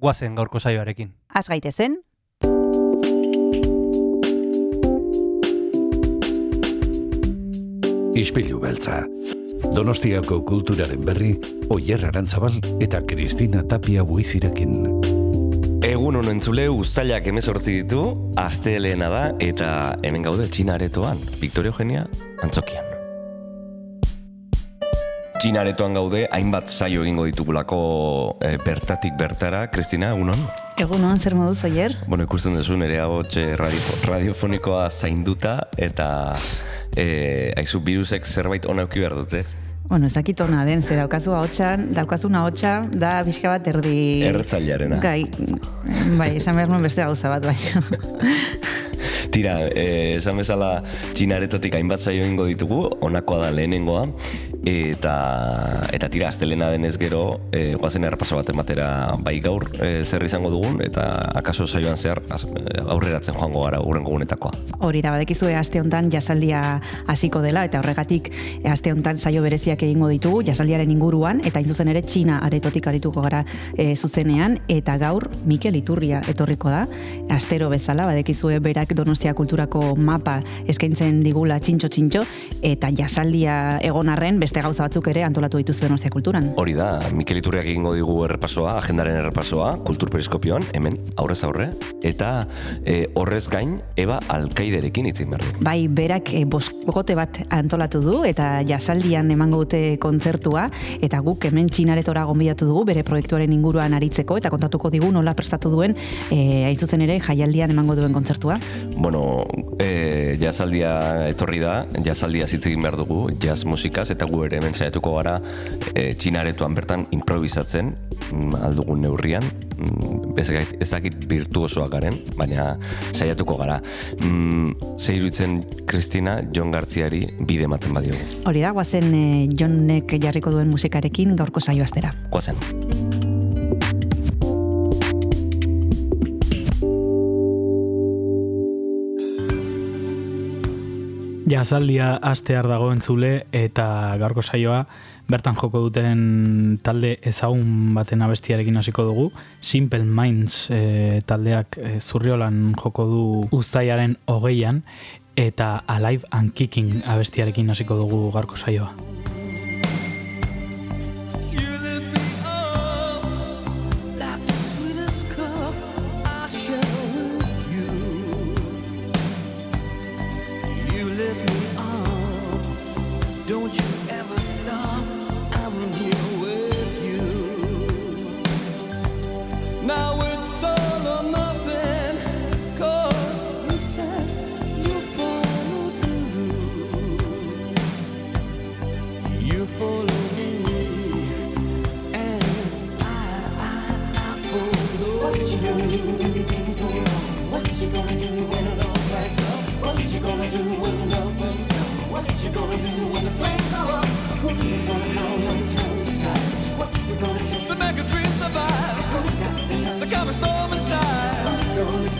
guazen gaurko saioarekin. Az gaitezen, Ispilu beltza. Donostiako kulturaren berri, Oyer Arantzabal eta Kristina Tapia buizirekin. Egun honen entzule guztailak emezortzi ditu, aste helena da, eta hemen gaude Txina aretoan, Victoria Eugenia, antzokian. Txina aretoan gaude, hainbat saio egingo ditugulako e, bertatik bertara, Kristina, egunon? egun hon zer moduz oier? Bueno, ikusten duzu nire agotxe radio, radiofonikoa zainduta, eta e, aizu virusek zerbait ona euki behar dute. Bueno, ez dakit ona den, ze daukazu ahotsan, daukazu ahotsa da pixka bat erdi... Erretzailearena. Gai, bai, esan behar nuen beste gauza bat, bai. Tira, eh, esan bezala txinaretotik hainbat zaio ingo ditugu, honakoa da lehenengoa, eta eta tira, astelena denez gero, e, guazen errepaso bat ematera bai gaur e, zer izango dugun, eta akaso zaioan zer az, aurreratzen joango gara urren gugunetakoa. Hori da, badekizue aste honetan jasaldia hasiko dela, eta horregatik aste honetan saio bereziak egingo ditugu, jasaldiaren inguruan, eta zuzen ere Txina aretotik arituko gara e, zuzenean, eta gaur Mikel Iturria etorriko da, astero bezala, badekizue berak Donostia kulturako mapa eskaintzen digula txintxo-txintxo, eta jasaldia egon arren, beste gauza batzuk ere antolatu dituzte Donostia kulturan. Hori da, Mikel Iturriak egingo digu errepasoa, agendaren errepasoa, kulturperiskopioan, hemen, aurrez aurre, eta e, horrez gain, Eba Alkaiderekin itzin behar du. Bai, berak e, boskote bat antolatu du, eta jasaldian emango dute kontzertua, eta guk hemen txinaretora gonbidatu dugu, bere proiektuaren inguruan aritzeko, eta kontatuko digu nola prestatu duen, e, hain zuzen ere, jaialdian emango duen kontzertua. Bueno, e, jazaldia etorri da, jazaldia zitzegin behar dugu, jazz musikaz, eta gu ere hemen saiatuko gara e, txinaretuan bertan improvisatzen, mm, aldugun neurrian, mm, ez, dakit virtuosoak garen, baina saiatuko gara. Mm, Ze iruditzen Kristina, Jon Gartziari bide ematen badiogu. Hori da, guazen e, Jonek jarriko duen musikarekin gaurko saio astera. Jazaldia astear dago entzule eta gaurko saioa bertan joko duten talde ezagun baten abestiarekin hasiko dugu. Simple Minds e, taldeak e, zurriolan joko du uztaiaren hogeian eta Alive and Kicking abestiarekin hasiko dugu gaurko saioa.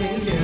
今天。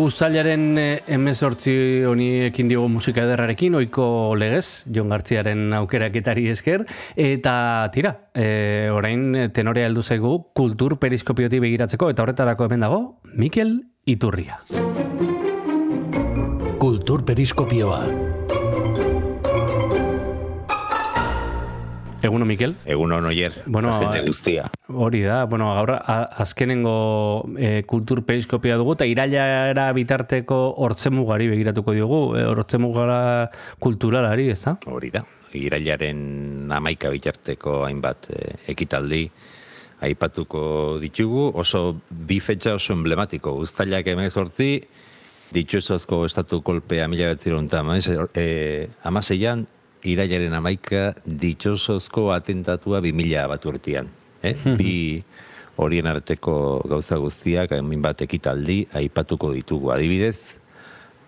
Uztailaren emezortzi honi ekin diogu musika ederrarekin, oiko legez, Jon Gartziaren aukeraketari esker, eta tira, e, orain tenorea heldu zaigu kultur periskopiotik begiratzeko, eta horretarako hemen dago, Mikel Iturria. Kultur periskopioa. Eguno, Mikel? Egun on oier, Bueno, jende eh, guztia. Hori da, bueno, gaur a- azkenengo e, kultur periskopia dugu, eta irailara bitarteko hortzemugari begiratuko diogu, e, hortzemugara kulturalari, ez da? Hori da. Irailaren amaika bitarteko hainbat eh, ekitaldi aipatuko ditugu. Oso bi fetxa oso emblematiko. Uztailak emezortzi, ditxosozko estatu kolpea mila betziron eta eh, amaseian, irailaren amaika ditxosozko atentatua bi mila bat urtean. Eh? bi horien arteko gauza guztiak, hain bat ekitaldi, aipatuko ditugu. Adibidez,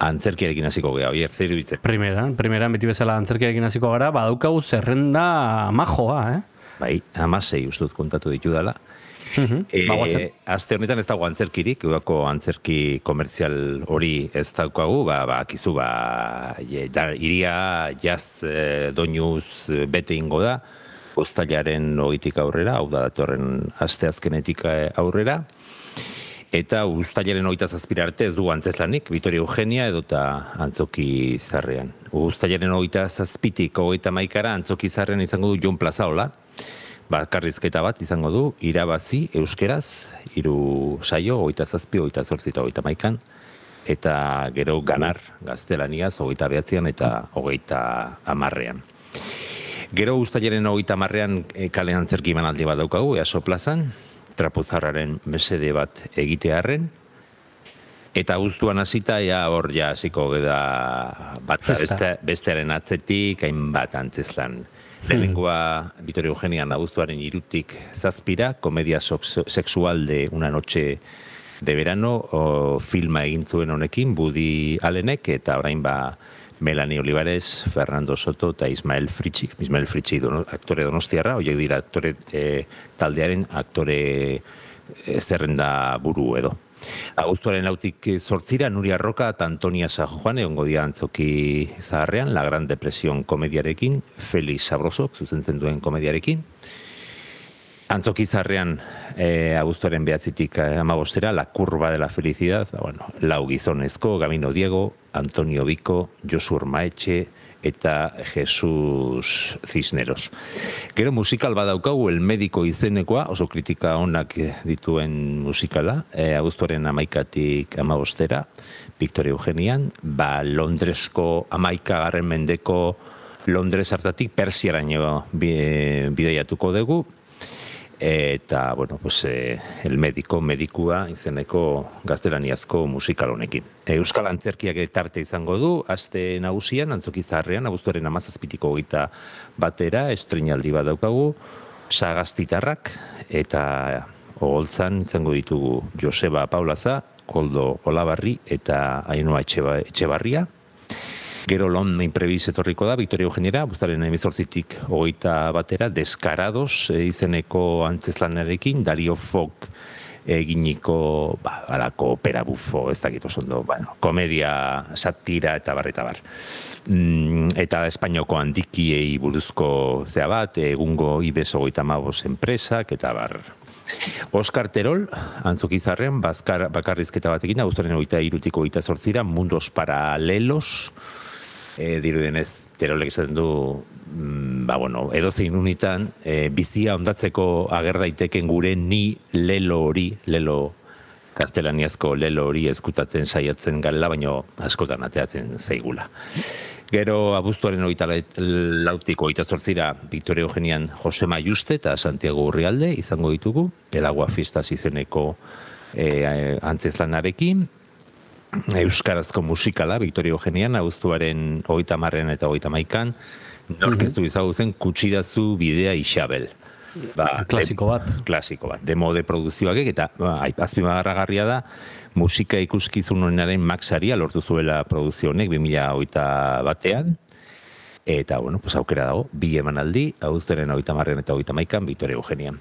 antzerkiarekin hasiko gea, oier, zer iruditzen? Primeran, primeran beti bezala antzerkiarekin hasiko gara, badaukagu zerrenda majoa, eh? Bai, amasei ustut kontatu ditu dela. E, Ba, guazen. azte honetan ez dago antzerkirik, udako antzerki komerzial hori ez daukagu, ba, ba, kizu, ba, da, iria jaz e, doinuz eh, bete ingo da, uztailaren hogitik aurrera, hau da datorren aste azkenetik eh, aurrera, eta uztailaren hogeita zazpira arte ez du antzeslanik, Vitoria Eugenia edota antzoki zarrean. Uztailaren hogeita zazpitik hogeita maikara antzoki zarrean izango du Jon Plazaola, bakarrizketa bat izango du, irabazi euskeraz, hiru saio, hogeita zazpi, hogeita zortzi eta hogeita maikan, eta gero ganar gaztelaniaz, hogeita behatzean eta hogeita amarrean. Gero uztailaren hogeita marrean e, kale antzerki emanaldi bat daukagu, easo plazan, trapuzarraren mesede bat egitearren, eta guztuan hasita ja hor ja hasiko da bat beste, bestearen atzetik, hainbat antzeslan Lehenengoa Vitorio Eugenian abuztuaren irutik zazpira, komedia sexual de una noche de verano, o, filma egin zuen honekin, Budi Alenek, eta orain ba Melanie Olivares, Fernando Soto eta Ismael Fritzi, Ismael Fritzi dono, aktore donostiarra, horiek dira aktore eh, taldearen aktore eh, zerrenda buru edo. Aguztuaren lautik zortzira, Nuria Roca eta Antonia San Juan egongo dira antzoki zaharrean, La Gran Depresión komediarekin, Felix Sabrosok zuzentzen duen komediarekin, Antzoki zarrean e, abuztuaren behatzitik eh, amabostera, La Curva de la Felicidad, ba, bueno, lau gizonezko, Gamino Diego, Antonio Bico, Josur Maetxe, eta Jesus Cisneros. Gero musikal badaukagu El Médico izenekoa, oso kritika onak dituen musikala, e, abuztuaren amaikatik amabostera, Victoria Eugenian, ba Londresko amaika garren mendeko Londres hartatik Persiaraino bi- bidaiatuko dugu, eta, bueno, pues, eh, el médico, medikua izeneko gaztelaniazko musikal honekin. E, Euskal Antzerkiak tarte izango du, aste nagusian, antzoki zaharrean, abuztuaren amazazpitiko gita batera, estrenaldi bat daukagu, sagaztitarrak, eta oholtzan izango ditugu Joseba Paulaza, Koldo Olabarri eta Ainhoa Etxeba, Etxebarria, Gero lon imprevis etorriko da, Victoria Eugeniera, buztaren emezortzitik hogeita batera, Deskarados e, izeneko antzezlanarekin, Dario Fok eginiko, ba, alako opera bufo, ez dakit oso ondo, bueno, komedia, satira eta bar, eta bar. Mm, eta Espainioko handikiei buruzko zea bat, egungo ibes hogeita mabos enpresak, eta bar, Oskar Terol, antzokizarrean, bazkar, bakarrizketa batekin, abuztaren hogeita irutiko hogeita sortzira, mundos paralelos, e, dirudenez, Terolek esaten du, mm, ba, bueno, edozein unitan, e, bizia ondatzeko ager daiteken gure ni lelo hori, lelo gaztelaniazko lelo hori eskutatzen saiatzen garela, baino askotan ateatzen zaigula. Gero abuztuaren la- lautik hogeita zortzira Victoria Eugenian Josema Juste eta Santiago Urrialde izango ditugu, Pelagua Fiestas izeneko e, antzezlanarekin, Euskarazko musikala, Victoria Eugenian, abuztuaren hogeita marrean eta hogeita maikan, nork ez du izagutzen kutsidazu bidea Isabel. Ba, Klasiko bat. klasiko bat. Demo de produzioak eta ba, azpimarragarria da musika ikuskizun honenaren maxaria lortu zuela produzio honek 2008 batean. Eta, bueno, pues aukera dago, bi emanaldi, abuztuaren hogeita marrean eta hogeita maikan, Victoria Eugenian.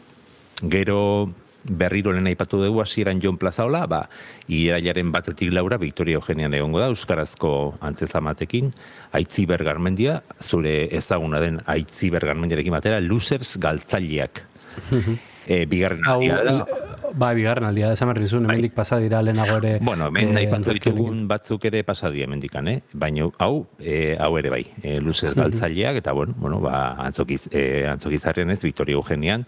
Gero berriro lehen aipatu dugu hasieran Jon Plazaola, ba, irailaren batetik laura Victoria Eugenian egongo da, Euskarazko antzezlamatekin, Aitziber Garmendia, zure ezaguna den Aitziber Garmendiarekin batera, Losers galtzaileak. e, bigarren Hau, aldia da. ba, bigarren aldia, esan berri zuen, hemendik pasa dira lehenago ere. Bueno, hemen eh, nahi antzerki honekin. ditugun batzuk ere pasadia mendikan, eh? Baina hau, e, hau ere bai, e, luzez galtzaileak, eta bueno, bueno ba, antzokiz, e, antzokizarren ez, Victoria Eugenian,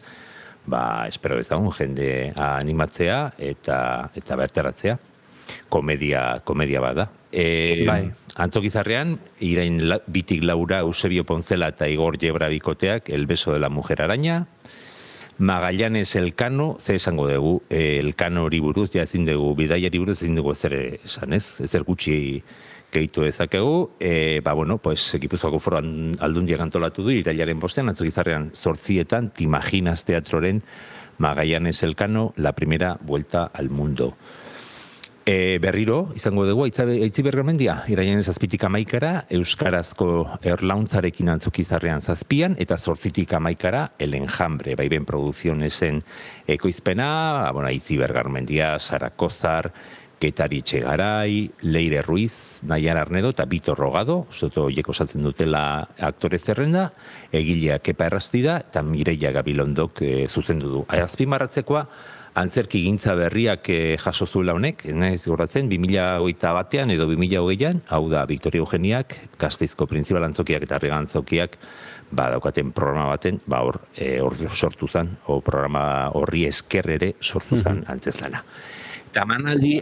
ba, espero dezagun jende animatzea eta eta bertaratzea. Komedia, komedia bada. E, Bai. Antzokizarrean, irain la, bitik laura Eusebio Ponzela eta Igor Jebra bikoteak, El beso de la mujer araña, Magallanes Elkano, ze esango dugu, Elkano hori buruz, ja ezin dugu, bidaiari buruz ezin dugu ezer esan, ez? Ezer gutxi gehitu dezakegu, e, ba, bueno, pues, Gipuzkoako foro aldundiak antolatu du, irailaren bostean, atzokizarrean sortzietan, Timaginas Teatroren Magallanes Elkano, la primera vuelta al mundo. E, berriro, izango dugu, aitzi bergamendia, iraien zazpitik amaikara, Euskarazko erlauntzarekin antzukizarrean zazpian, eta zortzitik amaikara, el enjambre, baiben produzionesen ekoizpena, bueno, aitzi bergarmendia, Sara Kozar, Ketari Txegarai, Leire Ruiz, Naiar Arnedo eta Bito Rogado, soto hiek osatzen dutela aktore zerrenda, egilea Kepa Errastida eta Mireia Gabilondok e, zuzendu du. Azpimarratzekoa, antzerki gintza berriak e, jaso zuela honek, naiz goratzen, 2008 batean edo 2008an, hau da Victoria Eugeniak, Gasteizko Printzipal Antzokiak eta Arrega Antzokiak, ba, daukaten programa baten, ba, hor, e, hor sortu zen, o programa horri esker ere sortu zen antzezlana. Eta emanaldi,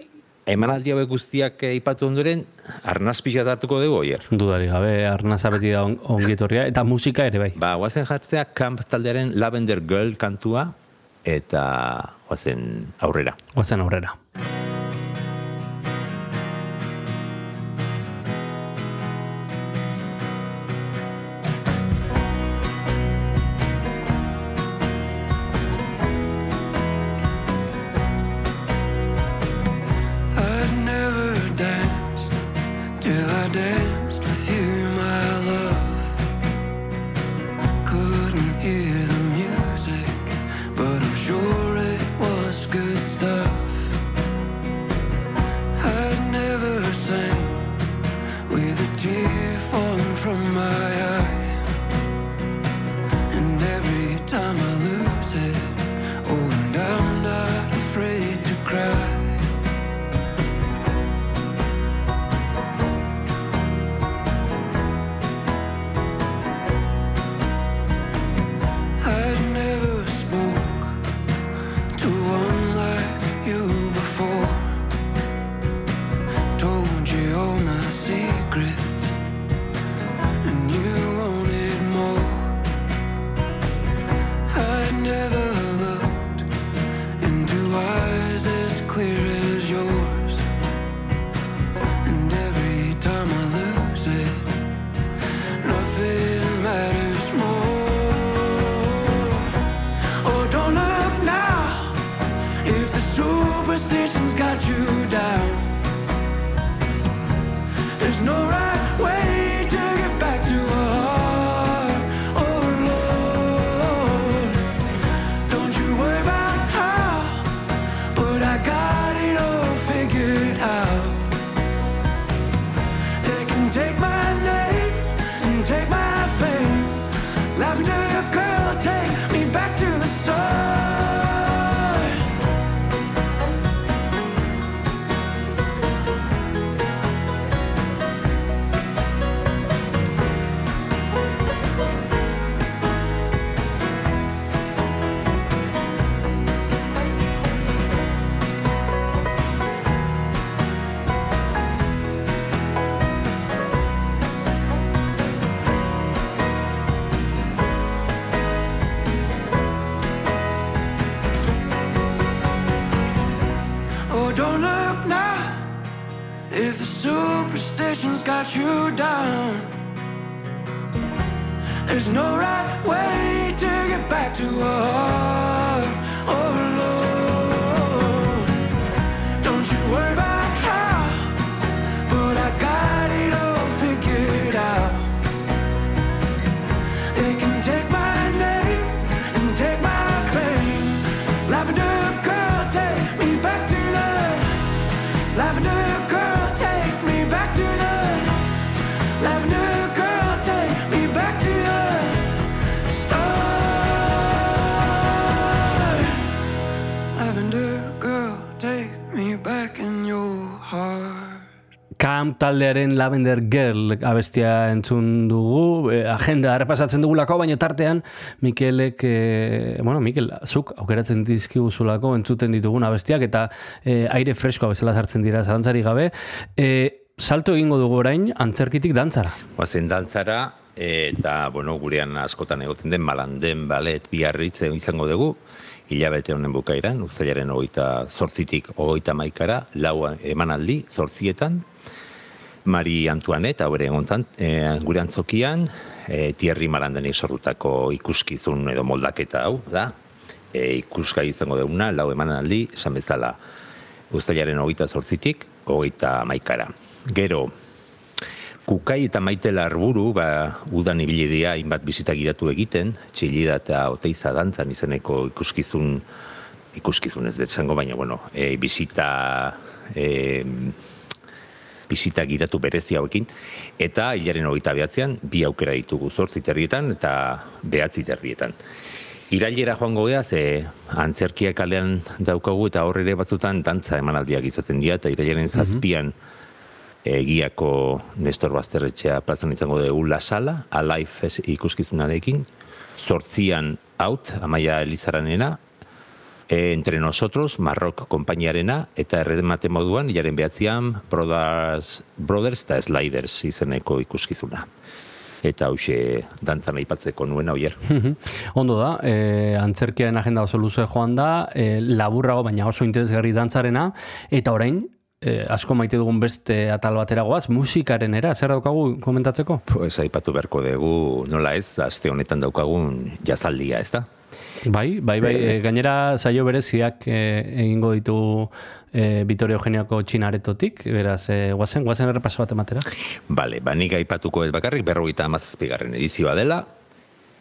emanaldi hauek guztiak aipatu ondoren, arnaz pixat hartuko dugu, oier. Dudari gabe, arnaza beti da on- ongietorria, eta musika ere bai. Ba, guazen jartzea Camp taldearen Lavender Girl kantua, eta guazen aurrera. Guazen aurrera. Got you down. There's no taldearen Lavender Girl abestia entzun dugu, eh, agenda errepasatzen dugulako, baina tartean Mikelek, eh, bueno, Mikel, zuk aukeratzen dizkiguzulako entzuten ditugun abestiak eta eh, aire freskoa bezala sartzen dira zalantzari gabe. Eh, salto egingo dugu orain antzerkitik dantzara. Oazen dantzara, eta, bueno, gurean askotan egoten den malanden balet biarritze izango dugu, hilabete honen bukairan, uztailaren hogeita zortzitik hogeita maikara, lau emanaldi, zortzietan, Mari Antuanet, hau ere egontzan, e, gure antzokian, e, Thierry Marandenik sorrutako ikuskizun edo moldaketa hau, da, e, ikuskai izango deuna, lau emanaldi, esan bezala, uztailaren hogeita zortzitik, hogeita maikara. Gero, Kukai eta maite larburu, ba, udan ibili dira hainbat bisita giratu egiten, txillida eta oteiza dantzan izeneko ikuskizun, ikuskizun ez detxango, baina, bueno, e, bisita, e, bisita giratu berezi hauekin, eta hilaren hogeita behatzean, bi aukera ditugu zortzi terrietan eta behatzi terrietan. Irailera joango gea, ze antzerkiak kalean daukagu eta horre ere batzutan dantza emanaldiak izaten dira, eta irailaren zazpian egiako Nestor Basterretxea plazan izango dugu La Sala, Alive ikuskizunarekin, zortzian out, Amaia Elizaranena, e, entre nosotros, Marrok konpainiarena, eta erredemate moduan, hilaren behatzean, Brothers, Brothers eta Sliders izeneko ikuskizuna. Eta hause dantzan aipatzeko nuena oier. Mhm. Ondo da, e, antzerkiaren agenda oso luze joan da, e, laburrago baina oso interesgarri dantzarena, eta orain, e, asko maite dugun beste atal bateragoaz, musikaren era, zer daukagu komentatzeko? Pues aipatu beharko dugu nola ez, aste honetan daukagun jazaldia, ez da? Bai, bai, bai, e, gainera saio bereziak e, egingo ditu e, Vitorio Eugeniako txinaretotik, beraz, e, guazen, guazen errepaso bat ematera. Bale, ba, nik aipatuko ez bakarrik berrogeita amazazpigarren edizioa dela,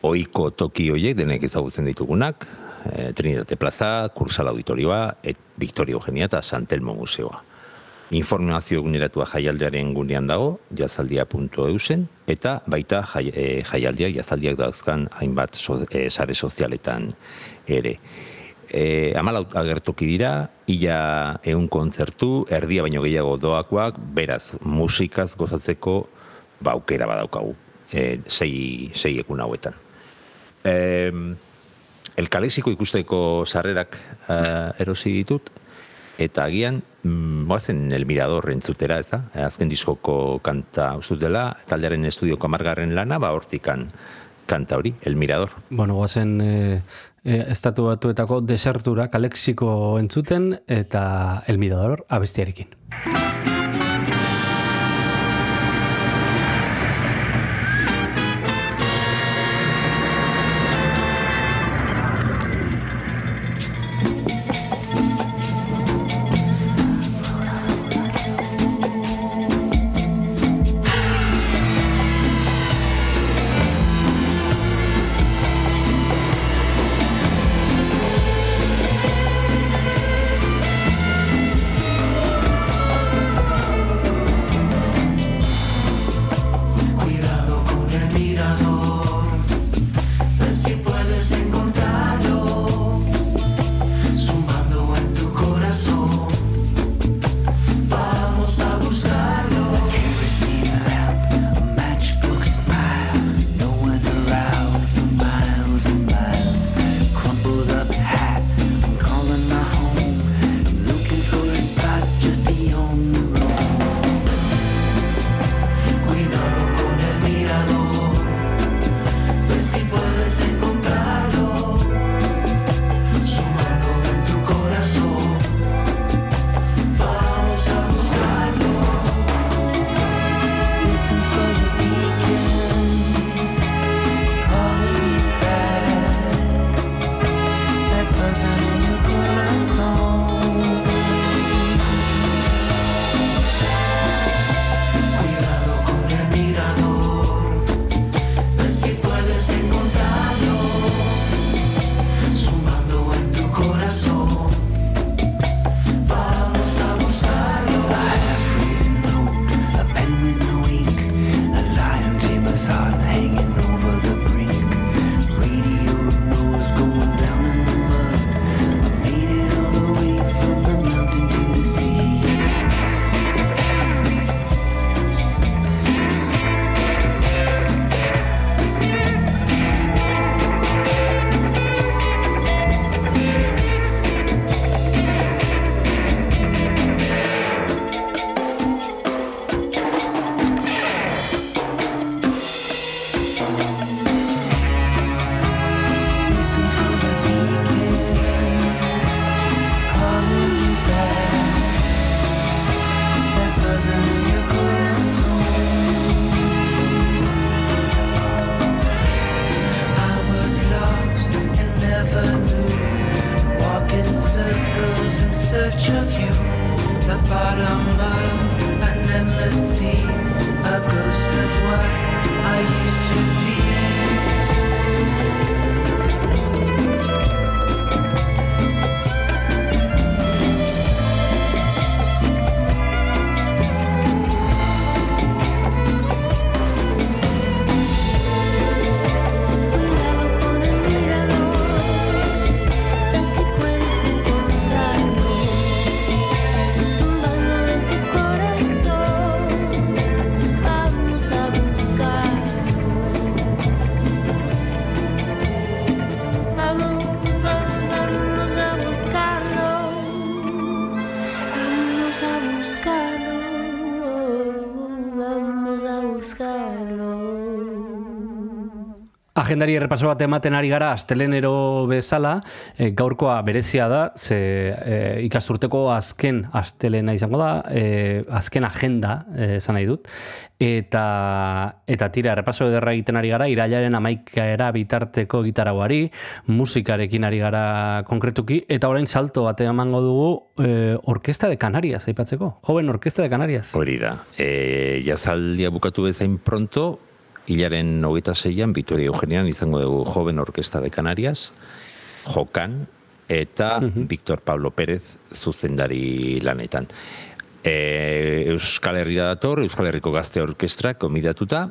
oiko toki hoiek denek ezagutzen ditugunak, e, Trinitate Plaza, Kursal Auditorioa, et Victoria Eugenia eta Santelmo Museoa. Informazio eguneratua jaialdiaren gunean dago, jazaldia.eusen, eta baita jai, e, jaialdiak, jazaldiak dauzkan hainbat so, e, sare sozialetan ere. E, amalaut agertoki dira, ila eun kontzertu, erdia baino gehiago doakoak, beraz, musikaz gozatzeko ba, aukera badaukagu, e, sei, sei egun hauetan. E, el kalexiko ikusteko sarrerak uh, erosi ditut, eta agian, boazen El Mirador entzutera, ez da? Azken diskoko kanta uzut dela, taldearen estudioko amargarren lana, ba hortikan kanta hori, El Mirador. Bueno, guazen e, e, estatu batuetako desertura kalexiko entzuten eta El Mirador abestiarekin. Agendari errepaso bat ematen ari gara astelenero bezala, e, gaurkoa berezia da, ze e, ikasturteko azken astelena izango da, e, azken agenda esan nahi dut, eta eta tira errepaso ederra egiten ari gara, irailaren amaikaera bitarteko gitarauari, musikarekin ari gara konkretuki, eta orain salto bate emango dugu e, Orkesta de Canarias, aipatzeko, joven Orkesta de Canarias. Hori da. E, jazaldia bukatu bezain pronto, hilaren hogeita zeian, Vitoria Eugenian izango dugu Joven Orkesta de Canarias. jokan, eta Victor Pablo Pérez zuzendari lanetan. E, Euskal Herria dator, Euskal Herriko Gazte Orkestra komidatuta,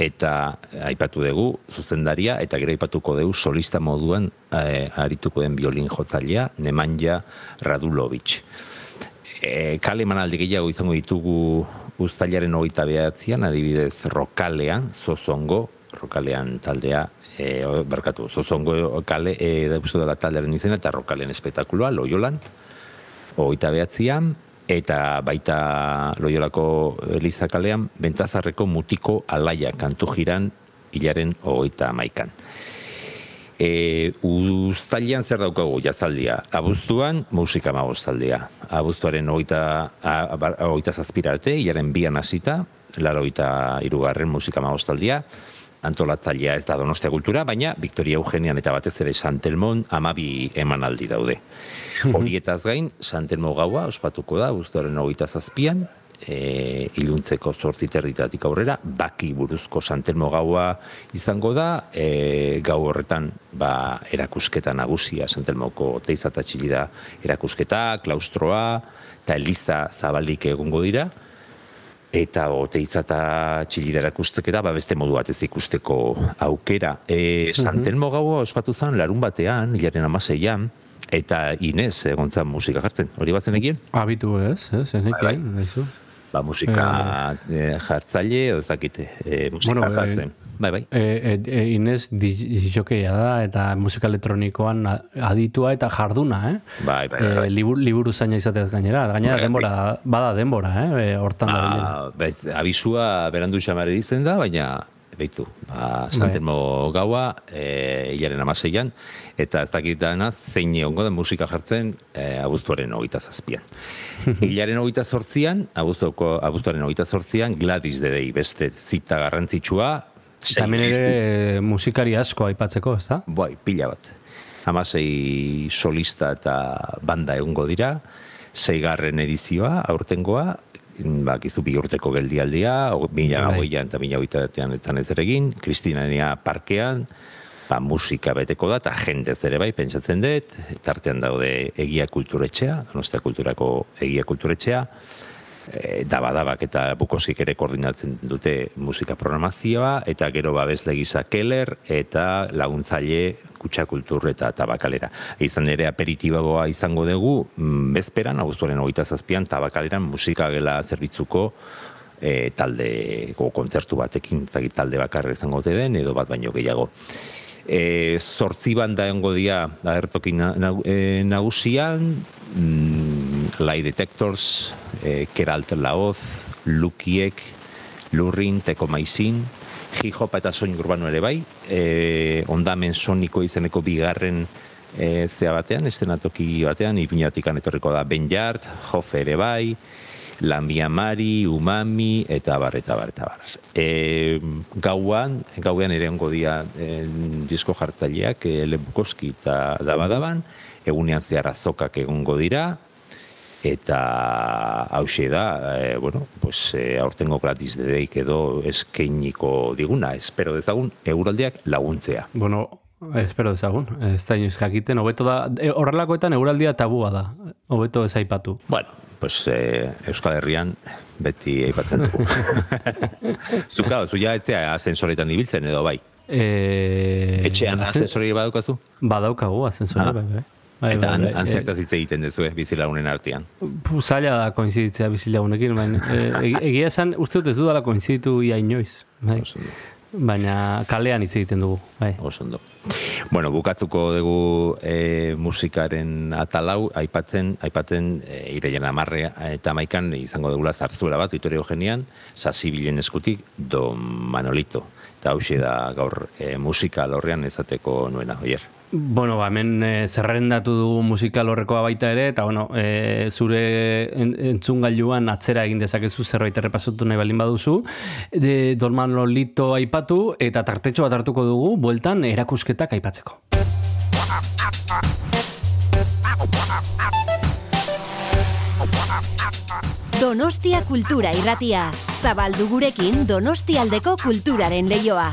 eta aipatu dugu zuzendaria, eta gero aipatuko dugu solista moduan e, arituko den biolin jotzailea, Nemanja Radulovic. E, kale emanaldi gehiago izango ditugu uztailaren hogeita behatzean, adibidez rokalean, zozongo, rokalean taldea, e, barkatu, zozongo kale, e, da dela taldearen izena, eta rokalean espektakuloa, loiolan, hogeita behatzean, eta baita loiolako Eliza kalean, bentazarreko mutiko alaia kantu jiran hilaren hogeita amaikan. E, uztailean zer daukagu jazaldia? Abuztuan musika magozaldia. Abuztuaren hogeita, a- bar- hogeita zazpirarte, hilaren bian hasita, laro irugarren musika magozaldia, antolatzailea ez da Donostia Kultura, baina Victoria Eugenian eta batez ere Santelmon amabi emanaldi daude. Horietaz gain, Santelmo gaua ospatuko da, guztoren hogeita zazpian, e, iluntzeko zortzi terditatik aurrera, baki buruzko Santelmo gaua izango da, e, gau horretan ba, erakusketa nagusia Santelmoko teiza eta txilida erakusketa, klaustroa, eta eliza zabalik egongo dira, eta oteitza eta txilira erakusteketa, ba beste modu batez ikusteko aukera. E, Santelmo gaua ospatu zen larun batean, hilaren amaseian, eta Inez egon musika jartzen. Hori batzen egin? Abitu ez, ez, daizu. Ba, musika eh, jartzaile, o ez dakite, eh, musika Bueno, jartzen. Bai, bai. E, e, e, Inez dijokeia da, eta musika elektronikoan aditua eta jarduna, eh? Bai, bai, bai. E, liburu, liburu zaina izateaz gainera. Gainera Horregatik. denbora, bada denbora, eh? E, hortan da bez, abisua berandu xamare izen da, baina beitu, ba, Bai. Santelmo gaua, e, hilaren amaseian, eta ez dakit danaz, zein egongo den musika jartzen e, abuztuaren hogeita zazpian. hilaren hogeita zortzian, abuztuko, abuztuaren hogeita zortzian, Gladys Dedei beste zita garrantzitsua, Eta hemen ere musikari asko aipatzeko, ez da? Bai, pila bat. Hamasei solista eta banda egongo dira, zeigarren edizioa, aurtengoa, bakizu bi urteko geldialdia, mila Bai. hogeian eta mila hogeita batean etzan ez ere egin, Kristinania parkean, ba, musika beteko da, eta jendez ere bai, pentsatzen dut, tartean daude egia kulturetxea, Donostia kulturako egia kulturetxea, e, dabadabak eta bukosik ere koordinatzen dute musika programazioa, eta gero babesle gisa Keller, eta laguntzaile kutsa kultur eta tabakalera. Izan ere aperitibagoa izango dugu, mm, bezperan, abuztuaren hogeita zazpian, tabakaleran musikagela zerbitzuko e, talde, kontzertu batekin, talde bakarra izango den, edo bat baino gehiago. E, zortzi banda egongo dira agertoki na, na, e, nagusian, mm, Lie Detectors, e, Keralt Laoz, Lukiek, Lurrin, Teko Maizin, Hip-hop eta soin urbano ere bai, e, ondamen soniko izeneko bigarren e, zea batean, estenatoki batean, ipinatikan etorriko da Ben Jart, Jofe ere bai, Lambia Mari, Umami, eta bar, eta bar, eta bar. E, gauan, gauean ere ongo dia e, disko jartzaileak, e, Lebukoski eta Dabadaban, egunean zehar azokak egongo dira, eta hause da, e, bueno, pues, e, aurtengo gratis dedeik edo eskeiniko diguna, espero dezagun, euraldiak laguntzea. Bueno, espero dezagun, ez da inoiz jakiten, hobeto da, e, horrelakoetan euraldia tabua da, hobeto ez aipatu. Bueno, pues eh, Euskal Herrian beti aipatzen dugu. Zuka, zu ja etzea asensoretan ibiltzen edo bai. E, Etxean asensori badaukazu? Badaukagu, asensore, Ah. bai, bai. Bai, Eta bai, bai. zertaz hitz egiten duzu, eh, bizilagunen artean. Pu, zaila da koinziditzea bizilagunekin, baina e, egia esan uste dut ez dudala koinziditu ia inoiz. Bai. Baina kalean hitz egiten dugu. Bai. Oso ondo. Bueno, bukatzuko dugu e, musikaren atalau, aipatzen, aipatzen e, ireien amarre eta maikan izango dugula zarzuela bat, Itorio Eugenian, sasibilen eskutik, Don Manolito. Eta hauxe da gaur e, musika lorrean ezateko nuena, oier. Bueno, ba, hemen e, zerrendatu dugu musikal horrekoa baita ere, eta bueno, e, zure en, entzungailuan atzera egin dezakezu zerbait errepasatu nahi balin baduzu. De, Dorman Lolito aipatu, eta tartetxo bat hartuko dugu, bueltan erakusketak aipatzeko. Donostia Kultura Irratia. Zabaldu gurekin Donostialdeko kulturaren leioa.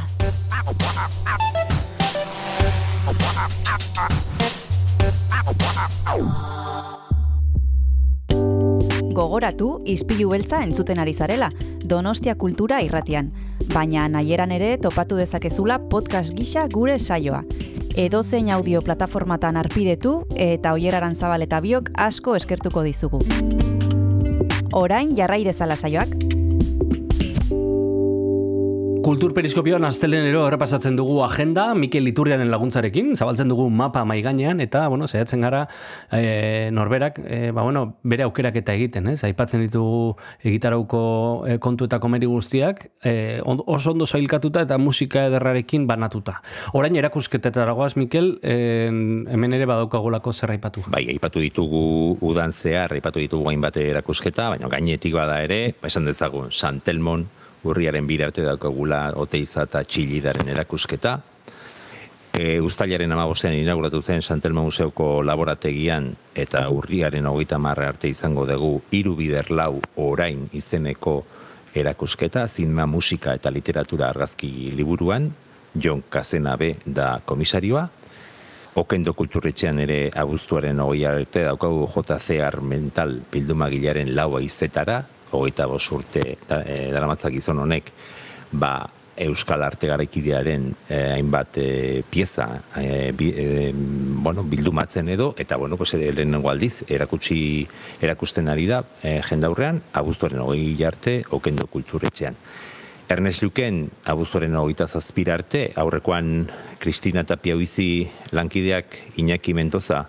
Gogoratu, izpilu beltza entzuten ari zarela, Donostia Kultura irratian, baina nahieran ere topatu dezakezula podcast gisa gure saioa. Edozein audio plataformatan arpidetu eta oieraran zabal eta biok asko eskertuko dizugu. Orain jarrai dezala saioak. Kultur periskopioan astelenero errepasatzen dugu agenda, Mikel Iturriaren laguntzarekin, zabaltzen dugu mapa mai gainean eta bueno, saiatzen gara e, norberak, e, ba, bueno, bere aukerak eta egiten, ez? Aipatzen ditugu egitarauko e, kontu eta komeri guztiak, e, oso ondo zailkatuta eta musika ederrarekin banatuta. Orain erakusketetara goaz, Mikel, e, hemen ere badaukagolako zer aipatu. Bai, aipatu ditugu udan zehar, aipatu ditugu hainbat erakusketa, baina gainetik bada ere, ba, esan dezagun, Santelmon, urriaren bira arte daukagula Oteiza eta Txillidaren erakusketa. E, Uztailaren amabostean inauguratu zen Santelmo Museoko laborategian eta urriaren hogeita marra arte izango dugu hiru bider lau orain izeneko erakusketa, zinma musika eta literatura argazki liburuan, Jon Kazenabe da komisarioa, Okendo kulturretxean ere abuztuaren hogei arte daukagu JC mental bildumagilaren laua izetara, hogeita bost urte da, e, daramatzak gizon honek, ba, Euskal Arte Garaikidearen eh, hainbat eh, pieza eh, bi, eh, bueno, bildumatzen edo, eta bueno, pues, ere lehenengo aldiz erakutsi erakusten ari da eh, jendaurrean, abuztuaren hogei arte, okendo kulturretxean. Ernest Luken, abuztuaren hogeita zazpira arte, aurrekoan Kristina Tapiauizi lankideak Iñaki Mendoza,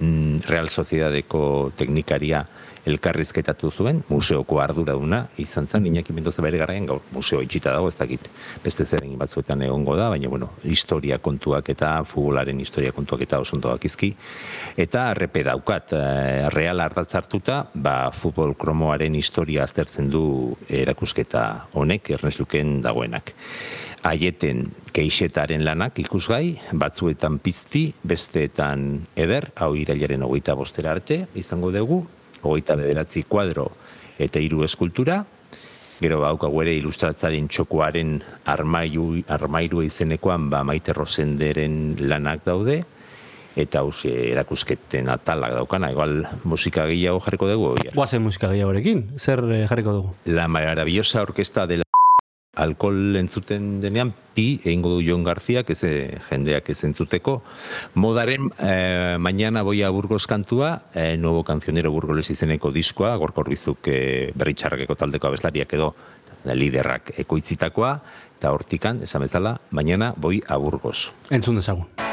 mm, Real Sociedadeko teknikaria, elkarrizketatu zuen, museoko arduraduna izan zen, Iñaki Mendoza bere garaian gaur museo itxita dago, ez dakit beste zer egin batzuetan egongo da, baina bueno, historia kontuak eta futbolaren historia kontuak eta oso dakizki. Eta arrepe daukat, eh, real ardatz hartuta, ba, futbol kromoaren historia aztertzen du erakusketa honek, Ernest Luken dagoenak aieten keixetaren lanak ikusgai, batzuetan pizti, besteetan eder, hau irailaren hogeita bostera arte, izango dugu, hogeita bederatzi kuadro eta hiru eskultura, gero baukagu ere ilustratzaren txokoaren armairu, armairu izenekoan ba maite rosenderen lanak daude, eta hausi erakusketen atalak daukana, igual musika gehiago jarriko dugu. Guazen musika gehiagorekin, zer eh, jarriko dugu? La maravillosa orkesta de alkohol entzuten denean, pi egingo du Jon Garziak, ez jendeak ez entzuteko. Modaren eh, mañana boia Burgos kantua, eh, nuevo cancionero burgoles izeneko diskoa, gorkor bizuk eh, berritxarrakeko taldeko abeslariak edo liderrak ekoitzitakoa, eta hortikan, esan bezala, mañana boi a Burgos. Entzun dezagun.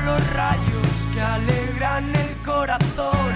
Los rayos que alegran el corazón,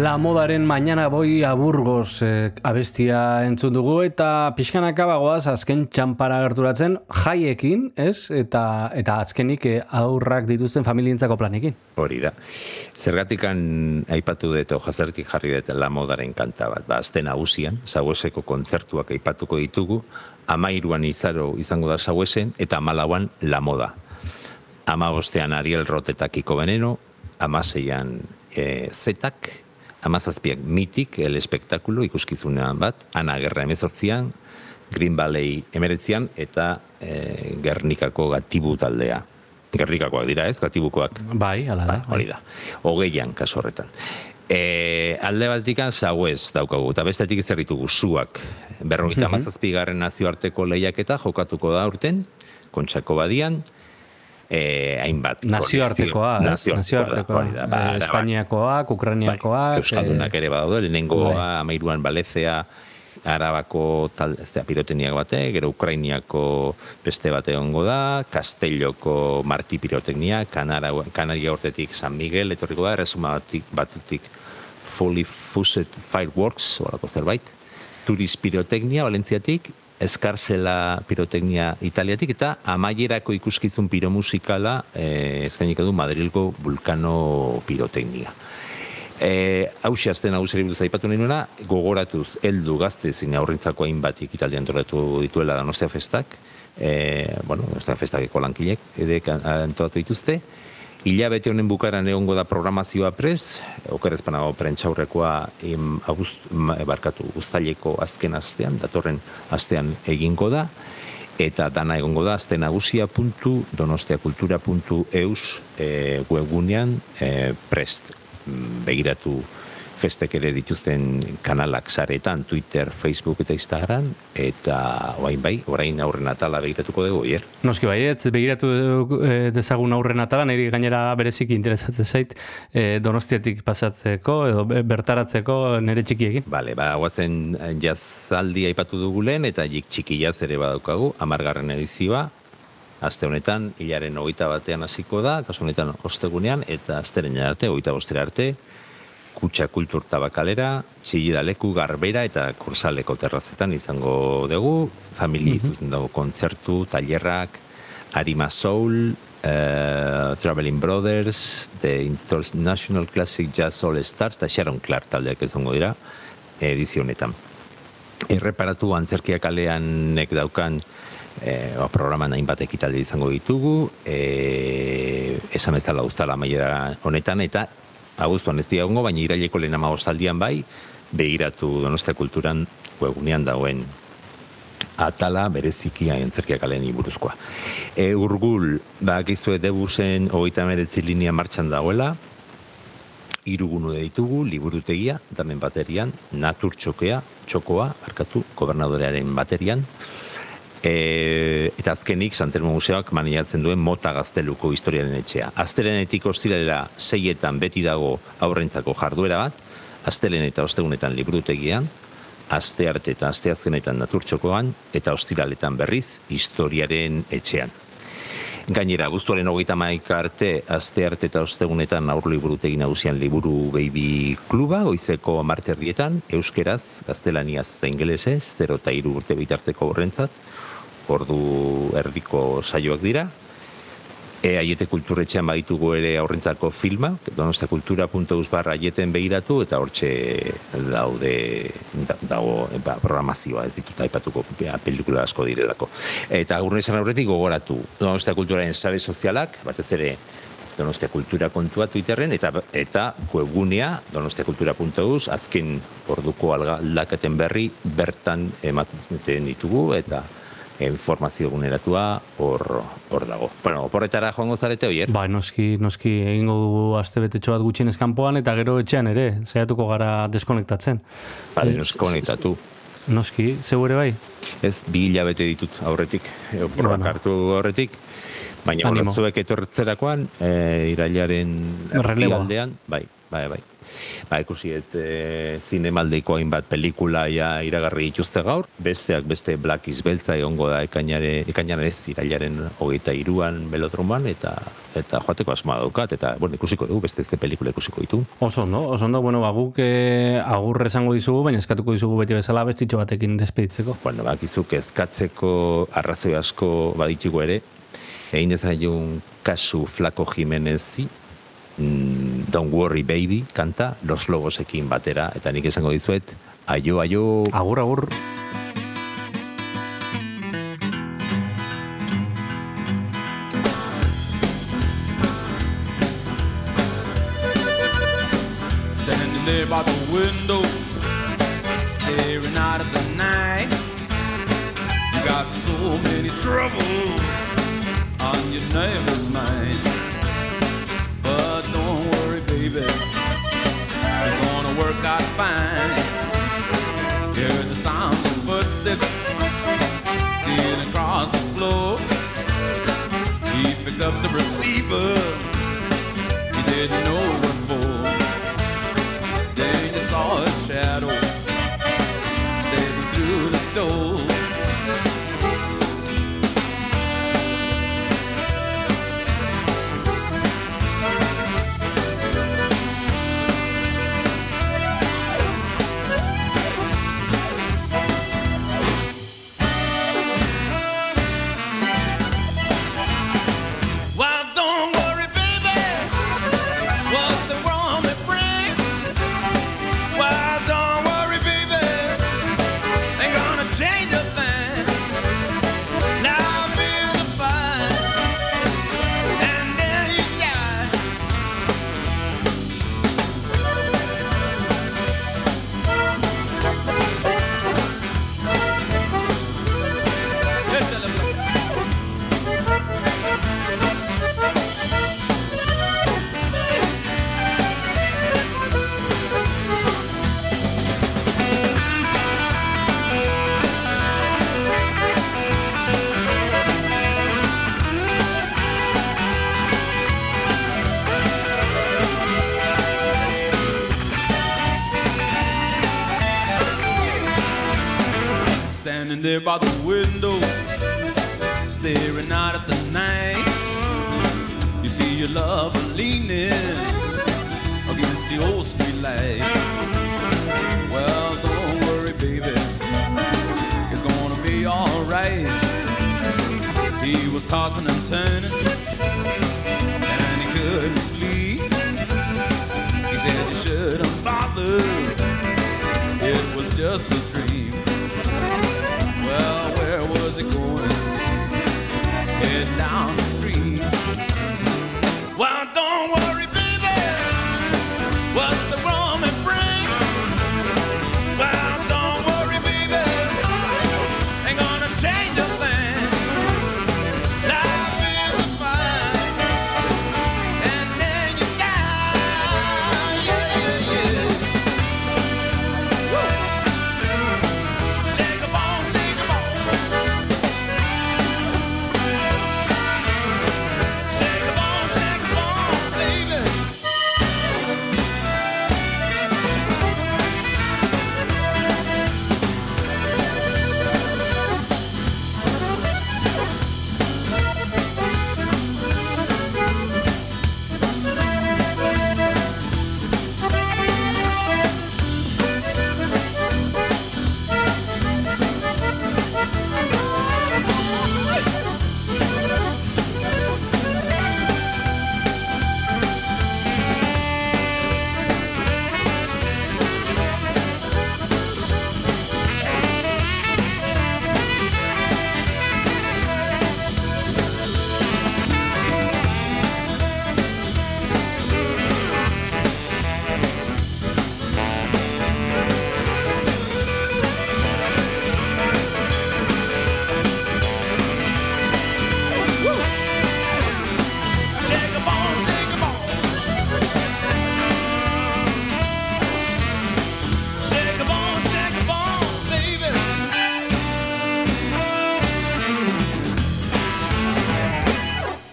La modaren mañana boi aburgoz eh, abestia entzun dugu eta pixkanaka bagoaz azken txampara gerturatzen jaiekin, ez? Eta, eta azkenik eh, aurrak dituzten familientzako planekin. Hori da. Zergatikan aipatu dut, jazertik jarri dut la modaren kanta bat. Ba, azten nagusian, saueseko kontzertuak aipatuko ditugu, amairuan izaro izango da sauesen, eta amalauan la moda. Ama bostean Ariel Roth eta Kiko Veneno, amaseian e, Zetak, amazazpiak Mitik, el espektakulo ikuskizunean bat, Ana Gerra emezortzian, Green Valley emeretzian, eta e, Gernikako gatibu taldea. Gernikakoak dira ez, gatibukoak. Bai, ala da. Hori da. Hogeian, kasu horretan. E, alde batikan sauez daukagu, eta bestetik zer ditugu zuak. Berrogeita mm nazioarteko lehiaketa jokatuko da urten, kontxako badian, e, hainbat. Nazioartekoa, kolekzio- Nazioartekoa. hori da, ba, Eh, ba, Espainiakoak, Ukrainiakoak. Euskaldunak ere badaude, lehenengoa bai. amairuan balezea, Arabako tal, ez da, piroteniak bate, gero Ukrainiako beste bate egongo da, Castelloko Marti piroteknia, Kanara, Kanaria hortetik San Miguel, etorriko da, erresuma batik, batutik Fully Fused Fireworks, horako zerbait, Turiz piroteknia, Valentziatik, Eskarzela piroteknia Italiatik, eta amaierako ikuskizun piromusikala eh, eskainiko du Madrilgo Vulcano piroteknia. E, hauxe azten hauseri buruz aipatu nahi nuena, gogoratuz heldu gazte zine aurrintzako hainbat ikitaldi antolatu dituela Donostia Festak, e, bueno, Donostia Festakeko lankilek edek antolatu dituzte, Hilabete honen bukaran egongo da programazioa prez, okerez panago prentxaurrekoa im, august, ma, barkatu, uztaileko azken astean, datorren astean egingo da, eta dana egongo da azte nagusia.donostiakultura.eus e, webgunean e, prest. Mm, begiratu festek ere dituzten kanalak saretan, Twitter, Facebook eta Instagram, eta orain bai, orain aurren atala begiratuko dugu, hier. Noski bai, ez begiratu eh, dezagun aurren atala, niri gainera bereziki interesatzen zait eh, donostiatik pasatzeko edo be- bertaratzeko nire txikiekin. Bale, ba, guazen jazaldi aipatu dugu lehen, eta jik txiki jaz ere badaukagu, amargarren edizioa, aste honetan, hilaren hogeita batean hasiko da, kasu honetan ostegunean, eta asteren arte, hogeita bostera arte, kutsa kultur tabakalera, txillida leku, garbera eta kursaleko terrazetan izango dugu, familia Mhm. izuzen dago kontzertu, tailerrak, Arima Soul, eh, Traveling Brothers, The International Classic Jazz All Stars, eta Sharon Clark taldeak izango dira, edizio honetan. Erreparatu antzerkiak alean nek daukan e, ba, programan hainbat ekitaldi izango ditugu, e, esan bezala uztala amaiera honetan, eta abuztuan ez dira egongo, baina iraileko lehen amagostaldian bai, begiratu Donostia Kulturan webgunean dagoen atala bereziki antzerkiak alen buruzkoa. E, urgul, ba, debusen hogeita meretzi linea martxan dagoela, irugunu ditugu, liburutegia, damen baterian, natur txokea, txokoa, arkatu, gobernadorearen baterian, e, eta azkenik Santelmo Museoak maniatzen duen mota gazteluko historiaren etxea. Aztelenetik ostiralera seietan beti dago aurrentzako jarduera bat, astelen eta ostegunetan liburutegian, aste arte eta aste azkenetan naturtxokoan, eta ostiraletan berriz historiaren etxean. Gainera, guztuaren hogeita maika arte, aste arte eta ostegunetan aur liburutegi nagusian liburu baby kluba, goizeko marterrietan, euskeraz, gaztelaniaz eta ingelesez, 0 eta hiru urte bitarteko horrentzat, ordu erdiko saioak dira. E, aiete kulturretxean baditugu ere aurrentzako filma, donostiakultura.eus barra aieten begiratu, eta hortxe daude, da- dago ba, programazioa ez ditut aipatuko ba, pelikula asko direlako. Eta urne esan aurretik gogoratu, Donostia Kulturaren sare sozialak, batez ere Donostia Kultura kontua Twitterren, eta, eta webgunea donostiakultura.eus, azken orduko aldaketen berri bertan ematen ditugu, eta informazio eguneratua hor hor dago. Bueno, oporretara joango zarete oier? Ba, noski, noski egingo dugu astebetetxo bat gutxienez kanpoan eta gero etxean ere, saiatuko gara deskonektatzen. Bai, Eh, noski zeu ere bai? Ez, bi hilabete ditut aurretik, oporrak Bueno. hartu aurretik, baina Animo. bueno, zuek etortzerakoan, e, irailaren aldean, bai, bai, bai. Ba, ikusi et e, zinemaldeiko hainbat pelikula ja iragarri dituzte gaur, besteak beste Black is Beltza egongo da ekainare, ekainaren ez irailaren hogeita iruan belodroman, eta eta joateko asmoa daukat, eta bueno, ikusiko dugu, beste ze pelikula ikusiko ditu. Oso ondo, oso ondo, bueno, ba, guk eh, agur esango dizugu, baina eskatuko dizugu beti bezala bestitxo batekin despeditzeko. Bueno, bakizuk eskatzeko arrazoi asko baditugu ere, egin dezaiun kasu Flaco Jimenezi, Don't Worry Baby kanta, Los Lobosekin batera, eta nik esango dizuet, aio, aio... Agur, agur. Standing there by the window, staring out at the night. You got so many troubles on your nervous mind. Don't worry, baby, it's gonna work out fine. Hear the sound of footsteps stealing across the floor. He picked up the receiver, he didn't know what for. Then you saw a shadow stepping through the door. Lover leaning against the old street light. Well, don't worry, baby, it's gonna be alright. He was tossing and turning, and he couldn't sleep. He said you shouldn't bother. It was just a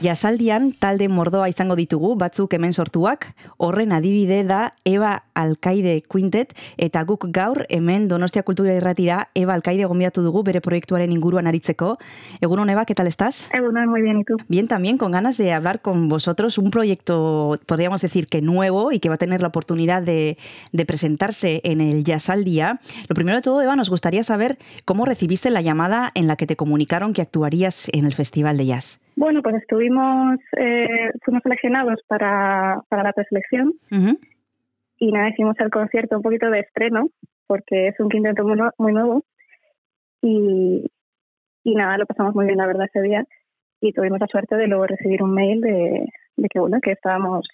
Jasaldian talde mordoa izango ditugu, batzuk hemen sortuak, horren adibide da Eva Alkaide Quintet, eta guk gaur hemen Donostia Kultura Irratira Eva Alkaide gombidatu dugu bere proiektuaren inguruan aritzeko. Egunon Eva, ¿qué tal estás? Egunon, muy bien, ¿y tú? Bien, también con ganas de hablar con vosotros un proyecto, podríamos decir que nuevo y que va a tener la oportunidad de, de presentarse en el Jazz al Día. Lo primero de todo, Eva, nos gustaría saber cómo recibiste la llamada en la que te comunicaron que actuarías en el Festival de Jazz. Bueno, pues estuvimos, eh, fuimos seleccionados para, para la preselección. Y nada, hicimos el concierto un poquito de estreno porque es un quinteto muy, muy nuevo y, y nada, lo pasamos muy bien la verdad ese día y tuvimos la suerte de luego recibir un mail de, de que bueno, que estábamos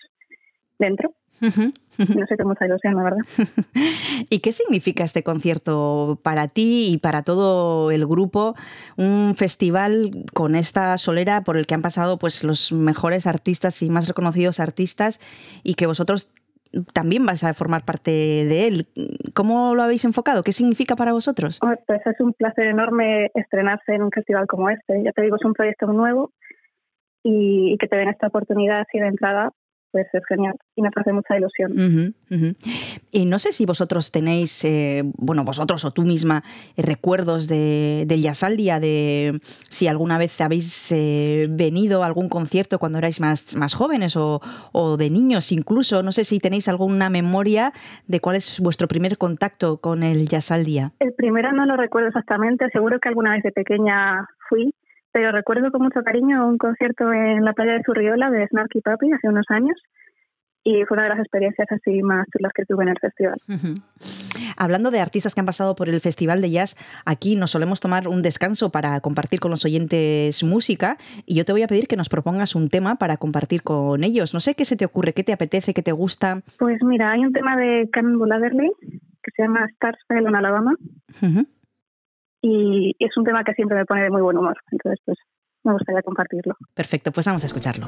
dentro. No sé cómo ilusión, la verdad. ¿Y qué significa este concierto para ti y para todo el grupo? Un festival con esta solera por el que han pasado pues los mejores artistas y más reconocidos artistas y que vosotros también vais a formar parte de él. ¿Cómo lo habéis enfocado? ¿Qué significa para vosotros? Pues es un placer enorme estrenarse en un festival como este. Ya te digo, es un proyecto nuevo y, y que te den esta oportunidad así de entrada, pues es genial y me hace mucha ilusión. Y no sé si vosotros tenéis, eh, bueno, vosotros o tú misma, eh, recuerdos de, del Jazz al Día, de si alguna vez habéis eh, venido a algún concierto cuando erais más, más jóvenes o, o de niños incluso. No sé si tenéis alguna memoria de cuál es vuestro primer contacto con el Jazz al Día. El primero no lo recuerdo exactamente, seguro que alguna vez de pequeña fui, pero recuerdo con mucho cariño un concierto en la playa de Zurriola de Snarky Papi hace unos años y fue una de las experiencias así más chulas que tuve en el festival. Hablando de artistas que han pasado por el Festival de Jazz, aquí nos solemos tomar un descanso para compartir con los oyentes música y yo te voy a pedir que nos propongas un tema para compartir con ellos. No sé qué se te ocurre, qué te apetece, qué te gusta. Pues mira, hay un tema de Cannonball Adderley que se llama Stars on Alabama Ujú. Y es un tema que siempre me pone de muy buen humor, entonces pues me gustaría compartirlo. Perfecto, pues vamos a escucharlo.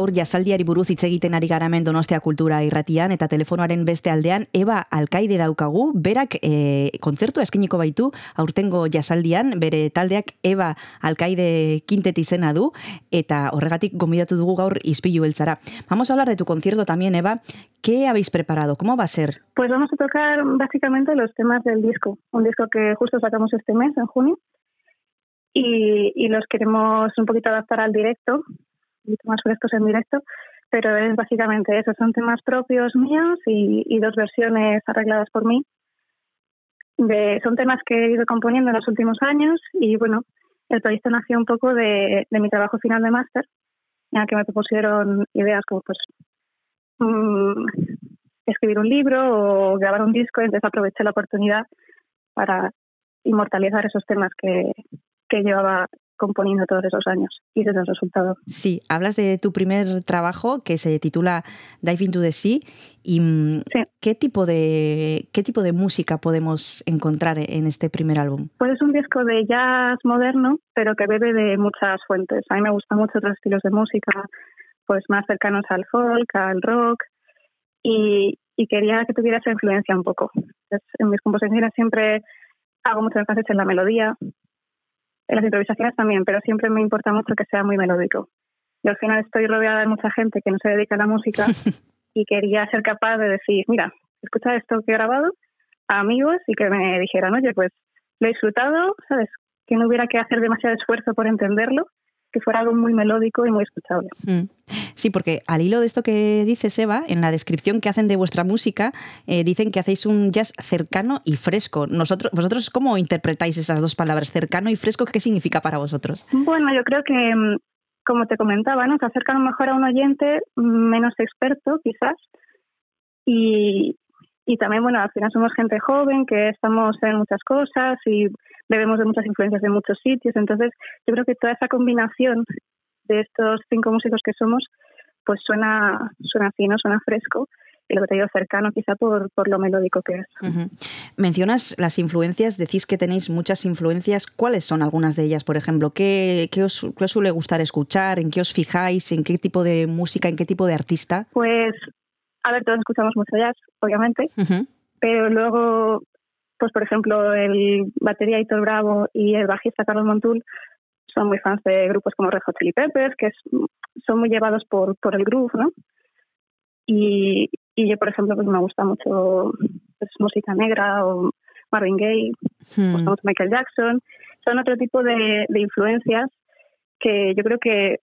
Gaur jasaldiari buruz hitz egiten ari garamen Donostia Kultura irratian eta telefonoaren beste aldean Eba Alkaide daukagu, berak e, kontzertua eskiniko baitu aurtengo jasaldian, bere taldeak Eba Alkaide Quintet izena du eta horregatik gomidatu dugu gaur izpilu beltzara. Vamos a hablar de tu concierto también, Eva. ¿Qué habéis preparado? ¿Cómo va a ser? Pues vamos a tocar básicamente los temas del disco, un disco que justo sacamos este mes, en junio, y, y los queremos un poquito adaptar al directo, más frescos en directo, pero es básicamente eso, son temas propios míos y, y dos versiones arregladas por mí. De, son temas que he ido componiendo en los últimos años y bueno, el proyecto nació un poco de, de mi trabajo final de máster, en el que me propusieron ideas como pues mm, escribir un libro o grabar un disco, entonces aproveché la oportunidad para inmortalizar esos temas que, que llevaba componiendo todos esos años y ese es el resultado. Sí, hablas de tu primer trabajo que se titula Dive into the Sea y mm, ¿qué tipo de qué tipo de música podemos encontrar en este primer álbum? Pues es un disco de jazz moderno, pero que bebe de muchas fuentes. A mí me gustan mucho otros estilos de música, pues más cercanos al folk, al rock, y, y quería que tuviera esa influencia un poco. Entonces, en mis composiciones siempre hago mucho énfasis en la melodía, en las improvisaciones también, pero siempre me importa mucho que sea muy melódico. Y al final estoy rodeada de mucha gente que no se dedica a la música y quería ser capaz de decir, mira, escucha esto que he grabado a amigos y que me dijeran, oye, pues lo he disfrutado, ¿sabes? Que no hubiera que hacer demasiado esfuerzo por entenderlo, que fuera algo muy melódico y muy escuchable. Mm. Sí, porque al hilo de esto que dice Seba, en la descripción que hacen de vuestra música, eh, dicen que hacéis un jazz cercano y fresco. Nosotros, ¿Vosotros cómo interpretáis esas dos palabras, cercano y fresco? ¿Qué significa para vosotros? Bueno, yo creo que, mm, como te comentaba, ¿no? se acercan mejor a un oyente menos experto, quizás, y, y también, bueno, al final somos gente joven que estamos en muchas cosas y bebemos de muchas influencias de muchos sitios. Entonces, yo creo que toda esa combinación de estos cinco músicos que somos, pues suena, suena así, ¿no? Suena fresco. Y lo que te digo, cercano quizá por, por lo melódico que es. Mencionas las influencias, decís que tenéis muchas influencias. ¿Cuáles son algunas de ellas, por ejemplo? ¿Qué, qué os, qué os suele gustar escuchar? ¿En qué os fijáis? ¿En qué tipo de música? ¿En qué tipo de artista? Pues, a ver, todos escuchamos mucho jazz, obviamente, pero luego, pues por ejemplo, el batería Hitor Bravo y el bajista Carlos Montul son muy fans de grupos como Red Hot Chili Peppers, que es- son muy llevados por, por el groove, ¿no? Y, y yo, por ejemplo, pues me gusta mucho pues, música negra o Marvin Gaye, me gusta mucho Michael Jackson. Son otro tipo de, de influencias que yo creo que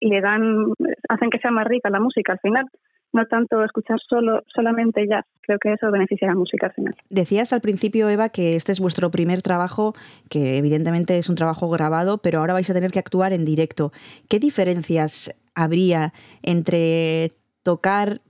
le dan, hacen que sea más rica la música al final. No tanto escuchar solo solamente jazz, creo que eso beneficia a la música al final. Decías al principio, Eva, que este es vuestro primer trabajo, que evidentemente es un trabajo grabado, pero ahora vais a tener que actuar en directo. ¿Qué diferencias habría entre tocar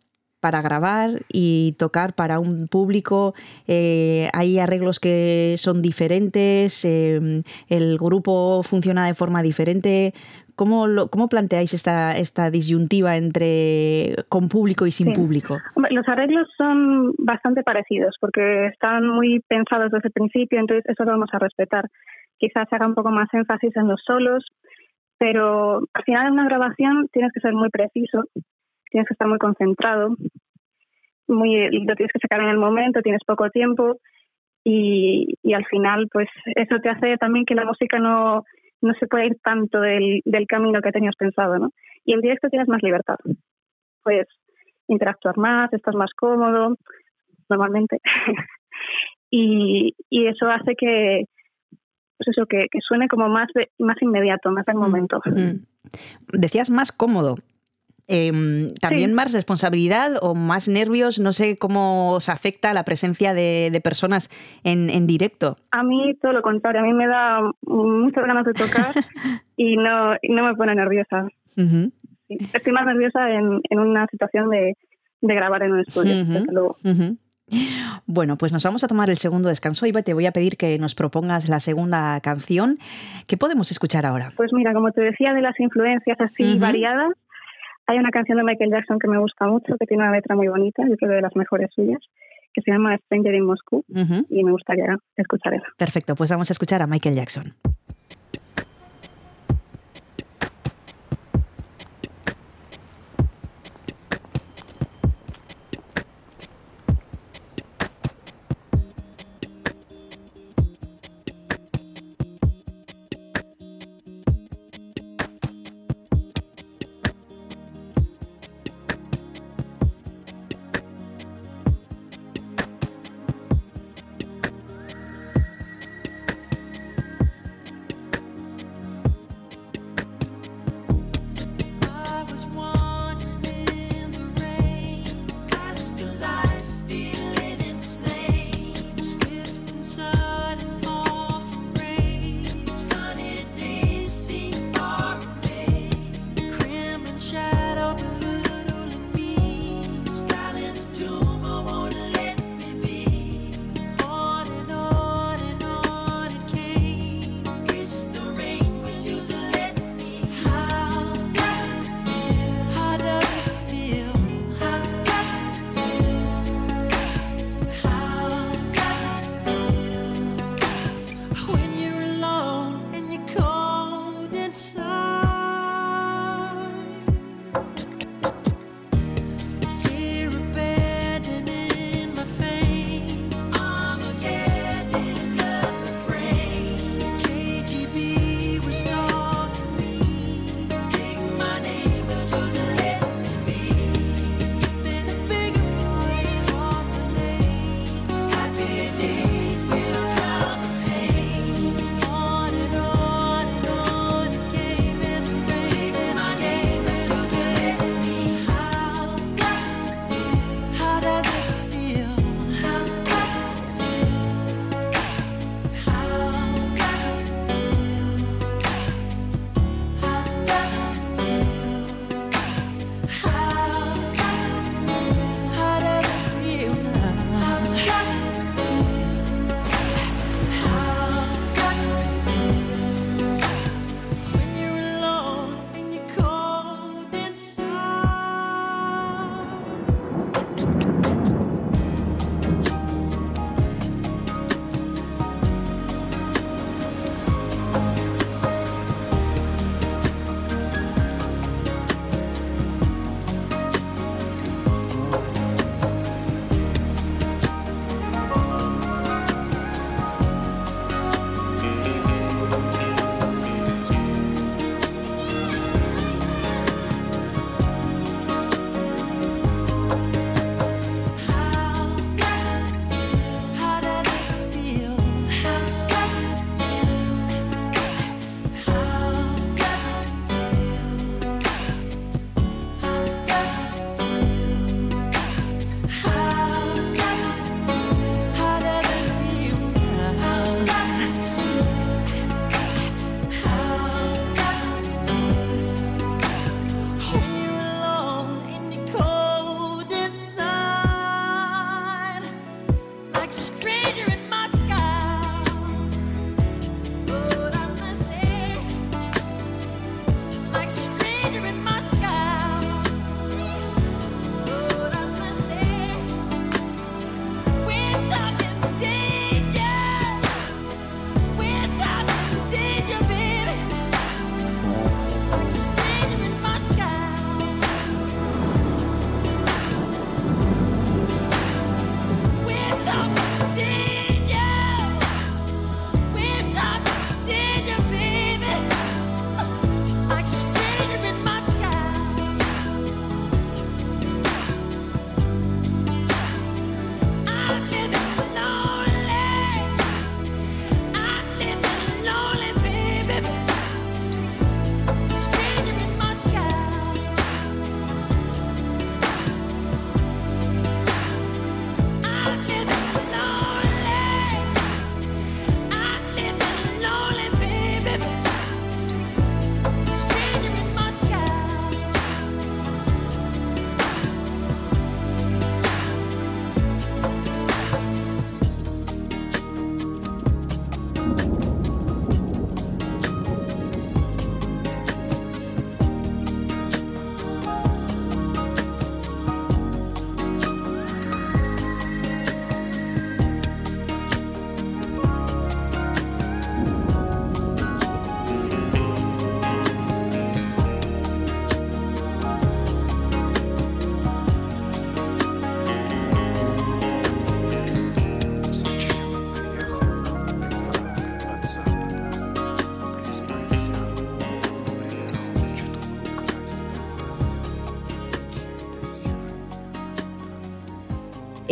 para grabar y tocar para un público? Eh, ¿Hay arreglos que son diferentes? Eh, ¿El grupo funciona de forma diferente? ¿Cómo, lo- cómo planteáis esta, esta disyuntiva entre con público y sin Sí. público? Los arreglos son bastante parecidos porque están muy pensados desde el principio, entonces eso lo vamos a respetar. Quizás se haga un poco más énfasis en los solos, pero al final en una grabación tienes que ser muy preciso, tienes que estar muy concentrado, muy, lo tienes que sacar en el momento, tienes poco tiempo y, y al final pues eso te hace también que la música no, no se pueda ir tanto del, del camino que tenías pensado, ¿no? Y en directo tienes más libertad. Pues interactuar más, estás más cómodo, normalmente. y, y eso hace que, pues eso, que, que suene como más, de- más inmediato, más del momento. Mm. Decías más cómodo. Em, ¿También Sí. más responsabilidad o más nervios? No sé cómo os afecta la presencia de, de personas en, en directo. A mí todo lo contrario, a mí me da muchas ganas de tocar y no, y no me pone nerviosa. Estoy más nerviosa en, en una situación de, de grabar en un estudio, desde luego. Bueno, pues nos vamos a tomar el segundo descanso. Iba, te voy a pedir que nos propongas la segunda canción. ¿Qué podemos escuchar ahora? Pues mira, como te decía, de las influencias así variadas, hay una canción de Michael Jackson que me gusta mucho, que tiene una letra muy bonita, yo creo que de las mejores suyas, que se llama Stranger in Moscow, Ujú. y me gustaría escuchar esa. Perfecto, pues vamos a escuchar a Michael Jackson.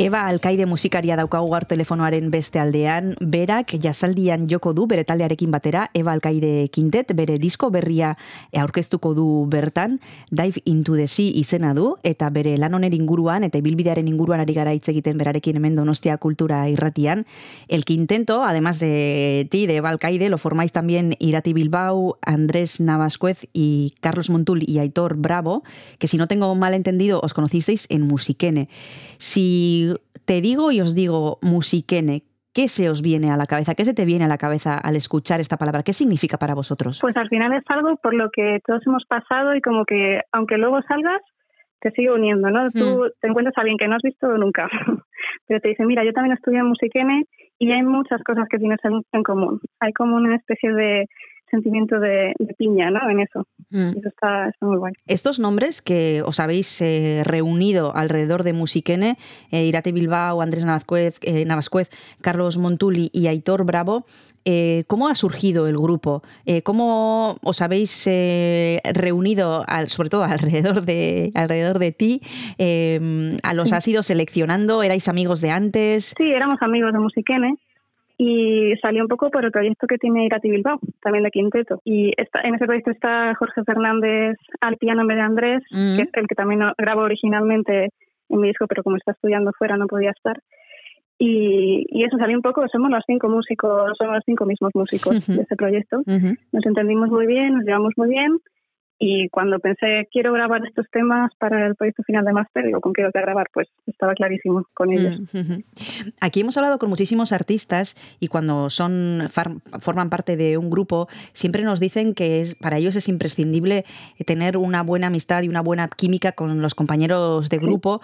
Eba Alkaide musikaria daukagu gaur telefonoaren beste aldean, berak jasaldian joko du bere taldearekin batera, Eba Alkaide Quintet bere disko berria aurkeztuko du bertan, Dive into the Sea izena du, eta bere lan honen inguruan, eta ibilbidearen inguruan ari gara hitz egiten berarekin hemen donostia kultura irratian. El quintento, además de ti, de Eba Alkaide, lo formáis también Irati Bilbao, Andrés Navascuez y Carlos Montul y Aitor Bravo, que si no tengo mal entendido, os conocisteis en Musiquene. Si te digo y os digo musiquene, ¿qué se os viene a la cabeza? ¿Qué se te viene a la cabeza al escuchar esta palabra? ¿Qué significa para vosotros? Pues al final es algo por lo que todos hemos pasado y como que aunque luego salgas, te sigue uniendo, ¿no? Tú te encuentras a alguien que no has visto nunca, pero te dice, mira, yo también estudié en Musiquene y hay muchas cosas que tienes en, en común. Hay como una especie de sentimiento de, de piña, ¿no? En eso. Mm. Eso está, está muy guay. Estos nombres que os habéis eh, reunido alrededor de Musiquene, eh, Irate Bilbao, Andrés Navascuez, eh, Navascuez, Carlos Montuli y Aitor Bravo, eh, ¿cómo ha surgido el grupo? Eh, ¿Cómo os habéis reunido, al- sobre todo alrededor de, alrededor de ti? ¿A los has ido seleccionando? ¿Erais amigos de antes? Sí, éramos amigos de Musiquene y salió un poco por el proyecto que tiene Irati Bilbao, también de Quinteto. Y está, en ese proyecto está Jorge Fernández al piano en vez de Andrés, Mm. que es el que también grabó originalmente en mi disco, pero como está estudiando fuera no podía estar. Y, y eso salió un poco, somos los cinco músicos, somos los cinco mismos músicos de ese proyecto. Nos entendimos muy bien, nos llevamos muy bien. Y cuando pensé, quiero grabar estos temas para el proyecto final de máster, digo, ¿con qué voy a grabar? Pues estaba clarísimo con ellos. Aquí hemos hablado con muchísimos artistas y cuando son forman parte de un grupo siempre nos dicen que es, para ellos es imprescindible tener una buena amistad y una buena química con los compañeros de grupo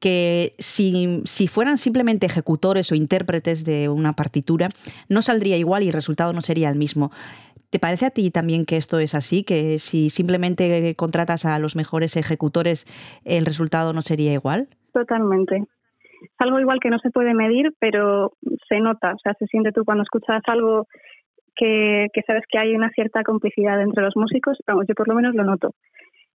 que si, si fueran simplemente ejecutores o intérpretes de una partitura no saldría igual y el resultado no sería el mismo. ¿Te parece a ti también que esto es así? Que si simplemente contratas a los mejores ejecutores el resultado no sería igual? Totalmente. Es algo igual que no se puede medir, pero se nota, o sea, se siente tú cuando escuchas algo que, que sabes que hay una cierta complicidad entre los músicos, vamos, yo por lo menos lo noto.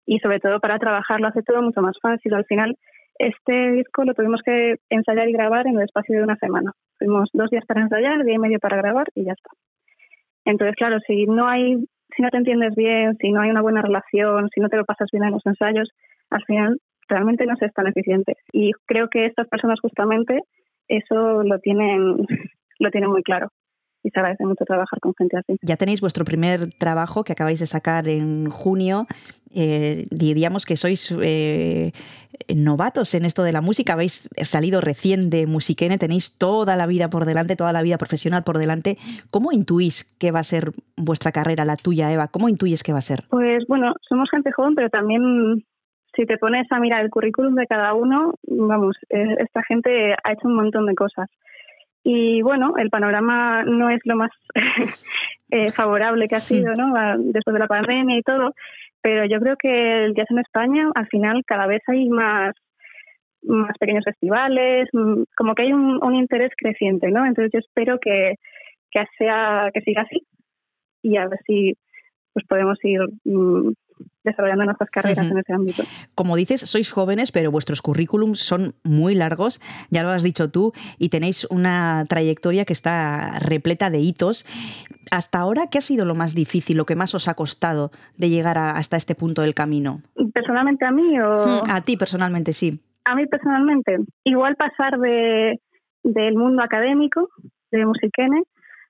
Y sobre todo para trabajar lo hace todo mucho más fácil. Al final, este disco lo tuvimos que ensayar y grabar en el espacio de una semana. Tuvimos dos días para ensayar, día y medio para grabar y ya está. Entonces, claro, si no hay, si no te entiendes bien, si no hay una buena relación, si no te lo pasas bien en los ensayos, al final realmente no se es tan eficiente. Y creo que estas personas justamente eso lo tienen, lo tienen muy claro. Y se agradece mucho trabajar con gente así. Ya tenéis vuestro primer trabajo que acabáis de sacar en junio. Eh, diríamos que sois eh, novatos en esto de la música. Habéis salido recién de Musiquene, tenéis toda la vida por delante, toda la vida profesional por delante. ¿Cómo intuís que va a ser vuestra carrera, la tuya, Eva? ¿Cómo intuyes que va a ser? Pues bueno, somos gente joven, pero también si te pones a mirar el currículum de cada uno, vamos, eh, esta gente ha hecho un montón de cosas. Y bueno, el panorama no es lo más eh, favorable que ha sido, ¿no? Después de la pandemia y todo, pero yo creo que el jazz en España, al final, cada vez hay más más pequeños festivales, mm, como que hay un, un interés creciente, ¿no? Entonces yo espero que, que sea que siga así y a ver si pues podemos ir mm, desarrollando nuestras carreras en ese ámbito. Como dices, sois jóvenes, pero vuestros currículums son muy largos, ya lo has dicho tú, y tenéis una trayectoria que está repleta de hitos. Hasta ahora, ¿qué ha sido lo más difícil, lo que más os ha costado de llegar a- hasta este punto del camino? Personalmente a mí o Hmm, A ti personalmente, sí. a mí personalmente, igual pasar de del mundo académico de Musiquene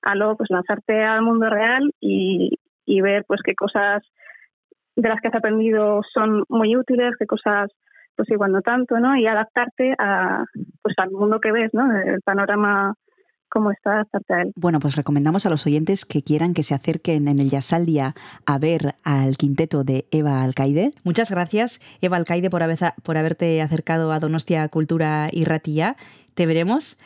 a luego pues lanzarte al mundo real y, y ver pues qué cosas de las que has aprendido son muy útiles, qué cosas pues igual no tanto, ¿no? Y adaptarte a pues al mundo que ves, ¿no? El panorama cómo está, adaptarte a él. Bueno, pues recomendamos a los oyentes que quieran que se acerquen en el Yasaldia a ver al quinteto de Eva Alcaide. Muchas gracias, Eva Alcaide, por, haber- por haberte acercado a Donostia Cultura y Ratilla. Te veremos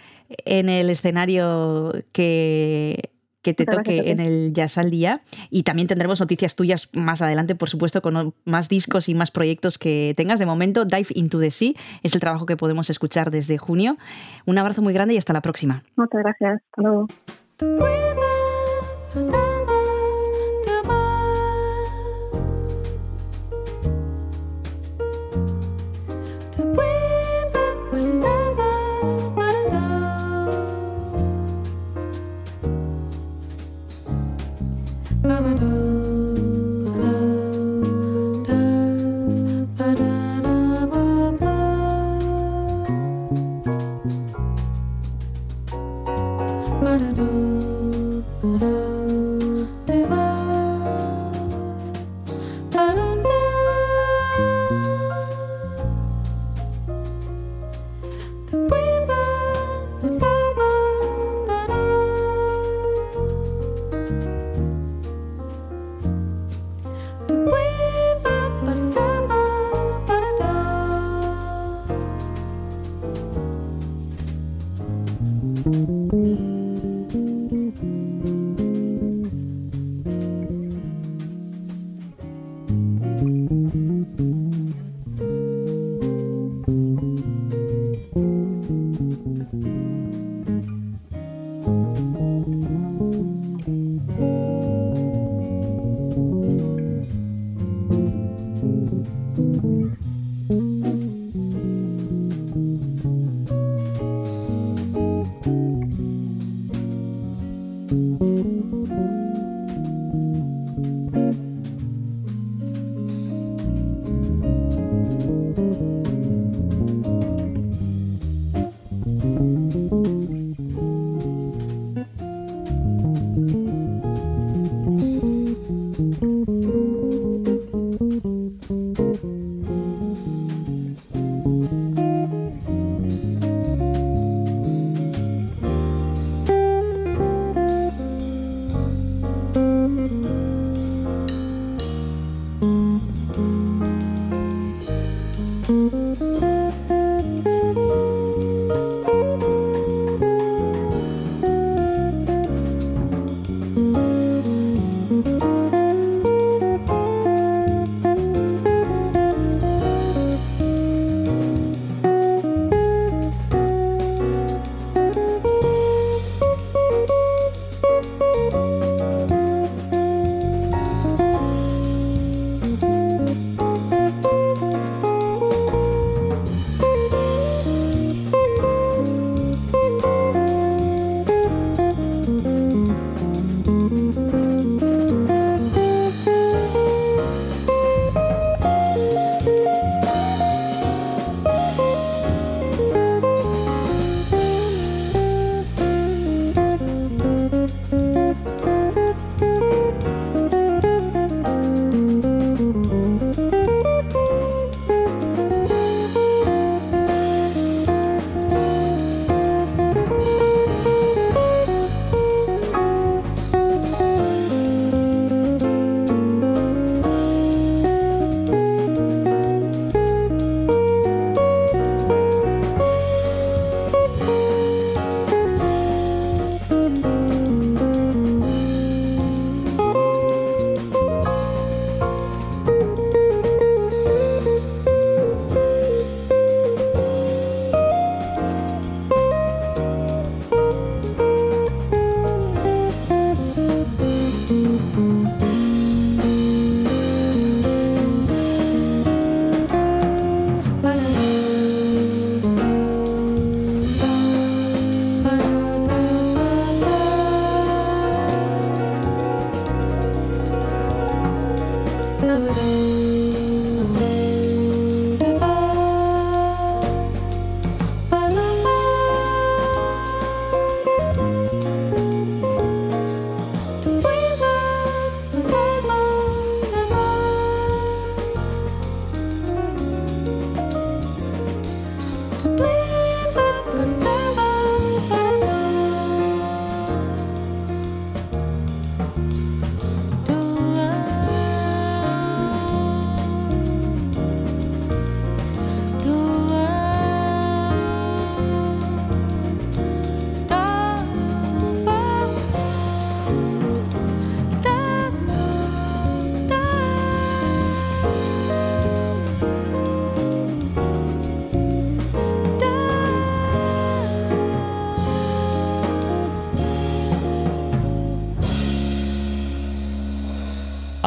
en el escenario que que te Muchas toque en el Jazz al Día y también tendremos noticias tuyas más adelante, por supuesto, con más discos y más proyectos que tengas. De momento, Dive into the Sea es el trabajo que podemos escuchar desde junio. Un abrazo muy grande y hasta la próxima. Muchas gracias. Hasta luego.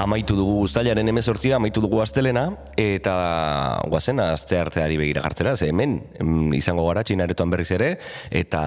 Amaitu dugu uztailaren emezortzia, amaitu dugu astelena, eta guazena aste arteari begira jartzera, ze hemen em, izango gara txinaretoan berriz ere, eta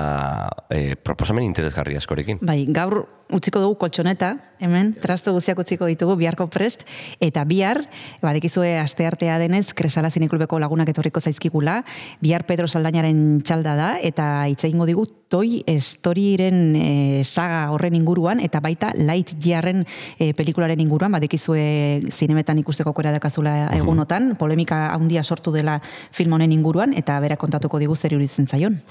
e, proposamen interesgarri askorekin. Bai, gaur utziko dugu koltsoneta, hemen, trasto guztiak utziko ditugu, biharko prest, eta bihar, badekizue aste artea denez, kresala zineklubeko lagunak etorriko zaizkigula, bihar Pedro Saldañaren txalda da, eta hitz egingo digu Toy Storyren e, saga horren inguruan, eta baita Light Yearren e, pelikularen inguruan, badekizue zinemetan ikusteko aukera dakazula egunotan, polemika handia sortu dela film honen inguruan, eta bera kontatuko digu zer iruditzen zaion.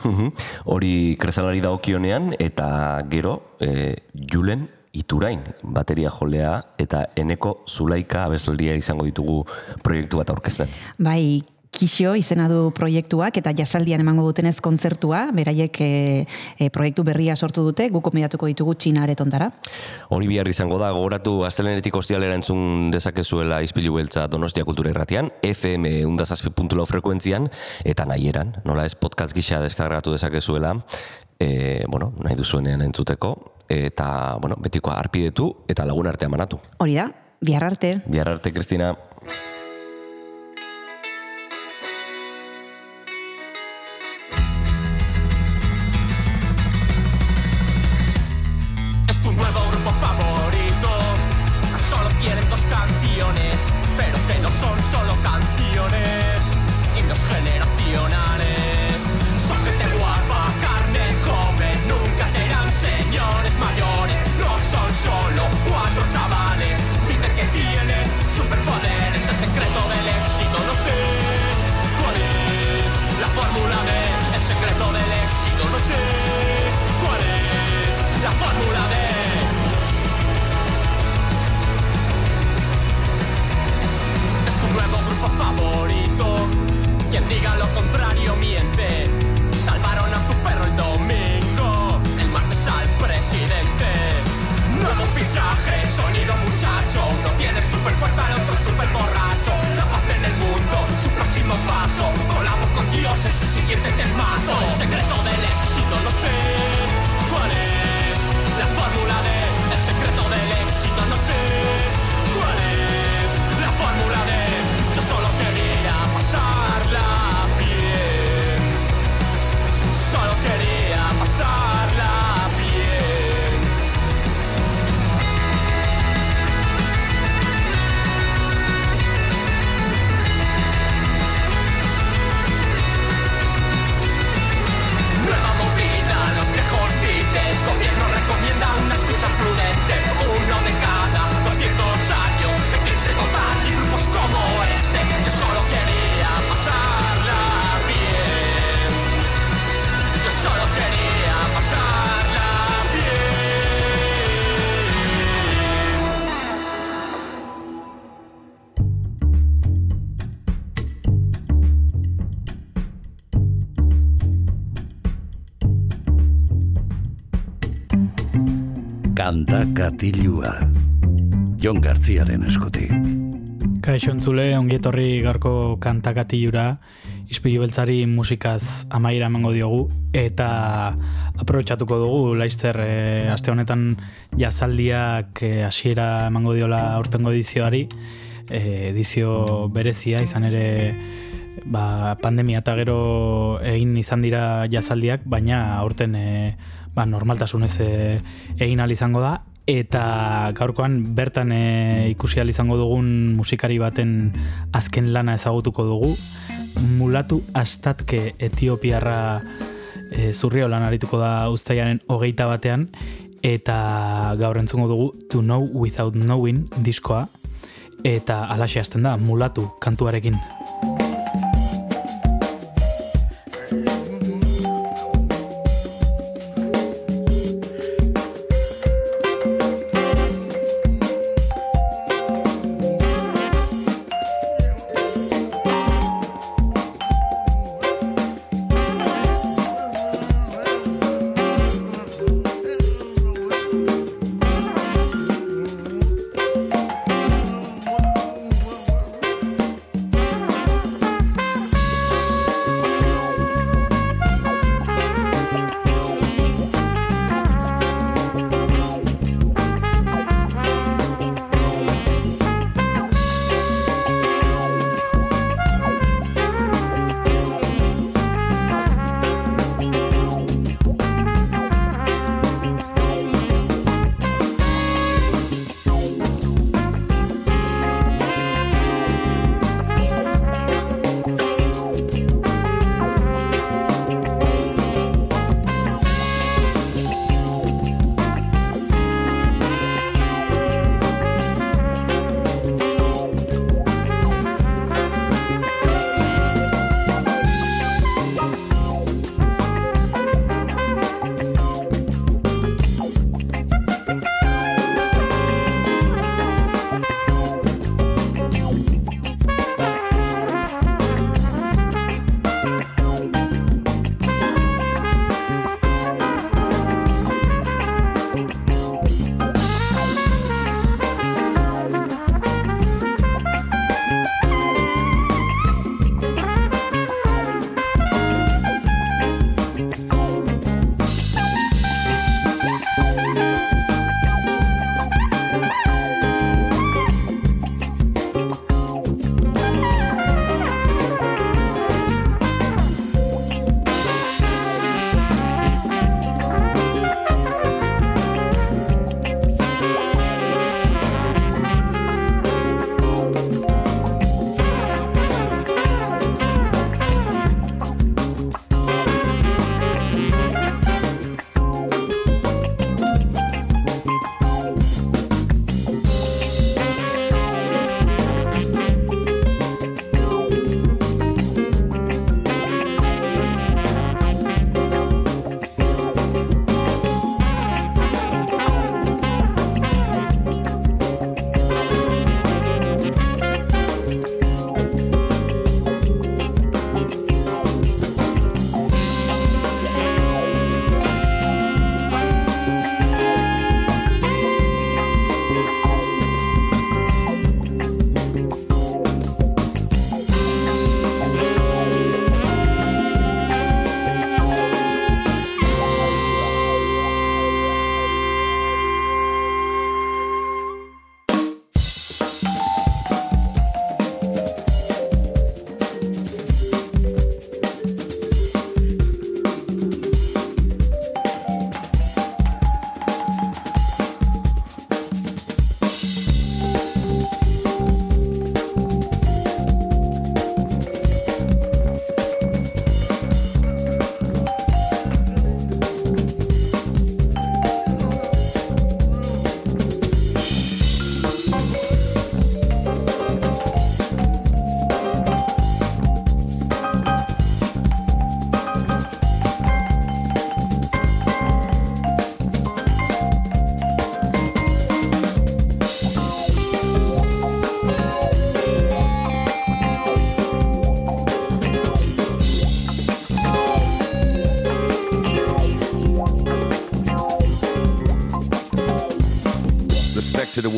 Hori kresalari dagokionean eta gero e, Julen Iturain bateria jolea eta eneko Zulaika abeslaria izango ditugu proiektu bat aurkezten. Bai, Kixo izena du proiektuak eta jasaldian emango dutenez kontzertua, beraiek e, e, proiektu berria sortu dute, guk konbidatuko ditugu Txina aretontara. Hori bihar izango da, gogoratu astelenetik ostialera entzun dezakezuela izpilu beltza Donostia Kultura Irratian, FM undazazpi.lau frekuentzian, eta nahieran, nola ez podcast gisa deskargatu dezakezuela, e, bueno, nahi duzuenean entzuteko, eta, bueno, betikoa arpidetu eta lagun artea manatu. Hori da, bihar arte. Bihar arte, Kristina. Fórmula de es tu nuevo grupo favorito. Quien diga lo contrario miente. Salvaron a tu perro el domingo, el martes al presidente. Nuevo fichaje, sonido muchacho. Uno tiene super fuerza, el otro super borracho. La paz en el mundo, su próximo paso. Colamos con Dios en su siguiente temazo. El secreto del éxito, no sé cuál es. La fórmula de el secreto Kanta katilua. Jon Gartziaren eskutik. Kaixo entzule, ongietorri garko kantakatilura, ispilu beltzari musikaz amaira emango diogu, eta aprobetxatuko dugu, laizter, e, aste honetan jazaldiak e, hasiera emango diola aurtengo edizioari, e, edizio berezia, izan ere ba, pandemia eta gero egin izan dira jazaldiak, baina aurten e, ba, normaltasunez e, egin ahal izango da, eta gaurkoan bertan e, ikusi ahal izango dugun musikari baten azken lana ezagutuko dugu, mulatu astatke etiopiarra e, zurriolan arituko da uztailaren hogeita batean, eta gaur entzungo dugu To Know Without Knowing diskoa, eta alaxe hasten da mulatu kantuarekin.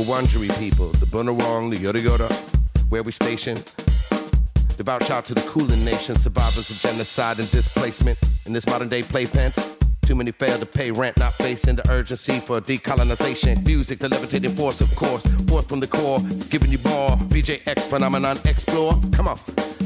Wurundjeri people, the Bunurong, the Yoda Yoda, where we stationed. Devout shout to the Kulin Nation, survivors of genocide and displacement in this modern day playpen. Too many fail to pay rent, not facing the urgency for decolonization. Music, the levitating force, of course, forth from the core, giving you more. VJX phenomenon, explore. Come on,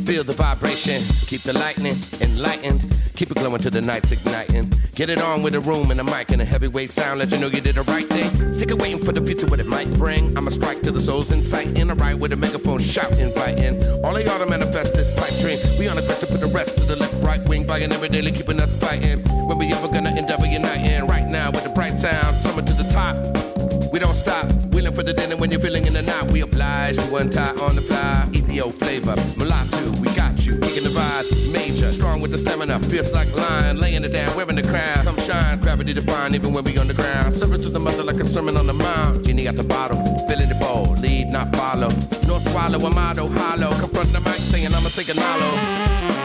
feel the vibration, keep the lightning enlightened, keep it glowing till the night's igniting. Get it on with a room and a mic and a heavyweight sound, let you know you did the right thing. Sick of waiting for the future, what it might bring. I'ma strike to the souls in sight, in a ride with a megaphone, shout, inviting. All of y'all to manifest this pipe dream. We on a quest to put the rest to the left, right wing, buying every daily, keeping us fighting. When we ever gonna endeavor uniting? Right now with the bright sound, summer to the top. We don't stop, wheeling for the dinner when you're feeling in the night. We oblige to untie on the fly. Ethio flavor, mulatto, we got vibe, major, strong with the stamina, fierce like lion, laying it down, wearing the crown. Come shine, gravity define, even when we on the ground. Service to the mother like a sermon on the mount. Genie at the bottle, filling the bowl, lead, not follow. No swallow, a motto, hollow. Confront the mic, saying sing a hollow.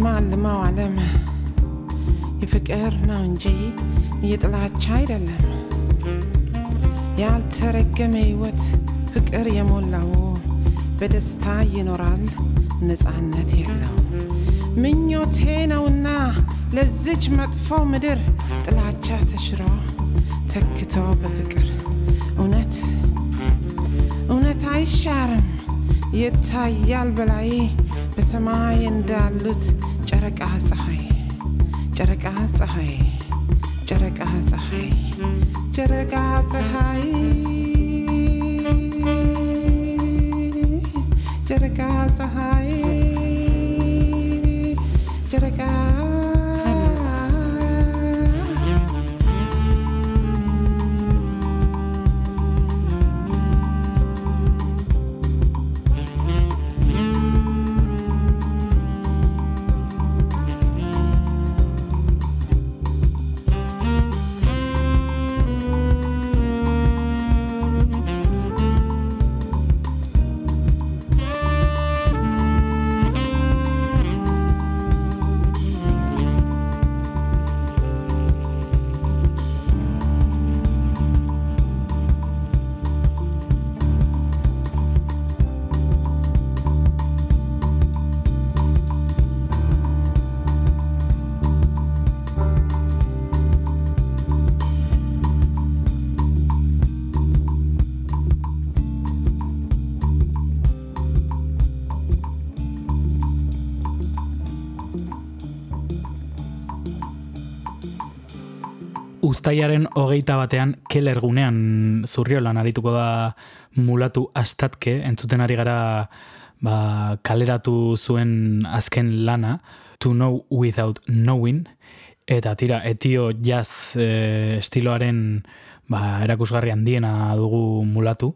Ne mal ma walem. የፍቅር ነው እንጂ የጥላቻ አይደለም። ያልተረገመ ሕይወት ፍቅር የሞላው በደስታ ይኖራል፣ ነፃነት የለው። ምኞቴ ነውና ለዚች መጥፎ ምድር ጥላቻ ተሽሮ ተክቶ በፍቅር እውነት እውነት አይሻርም ይታያል በላይ በሰማይ እንዳሉት ጨረቃ ፀሐይ ጨረቃ ፀሐይ ጨረቃ ፀሐይ ጨረቃ ፀሐይ ጨረቃ ፀሐይ Uztailaren hogeita batean keler gunean zurriolan arituko da mulatu astatke, entzuten ari gara ba, kaleratu zuen azken lana, To Know Without Knowing, eta tira, etio jazz e, estiloaren ba, erakusgarri handiena dugu mulatu,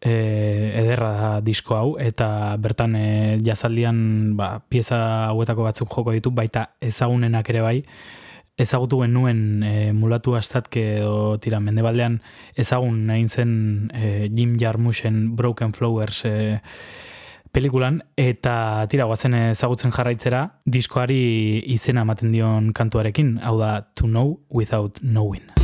e, ederra da disko hau, eta bertan e, jazaldian ba, pieza hauetako batzuk joko ditu, baita ezagunenak ere bai, ezagutu genuen e, mulatu astatke edo tira mendebaldean ezagun egin zen e, Jim Jarmusen Broken Flowers e, pelikulan. Eta tira guazen ezagutzen jarraitzera diskoari izena ematen dion kantuarekin hau da To Know Without Knowing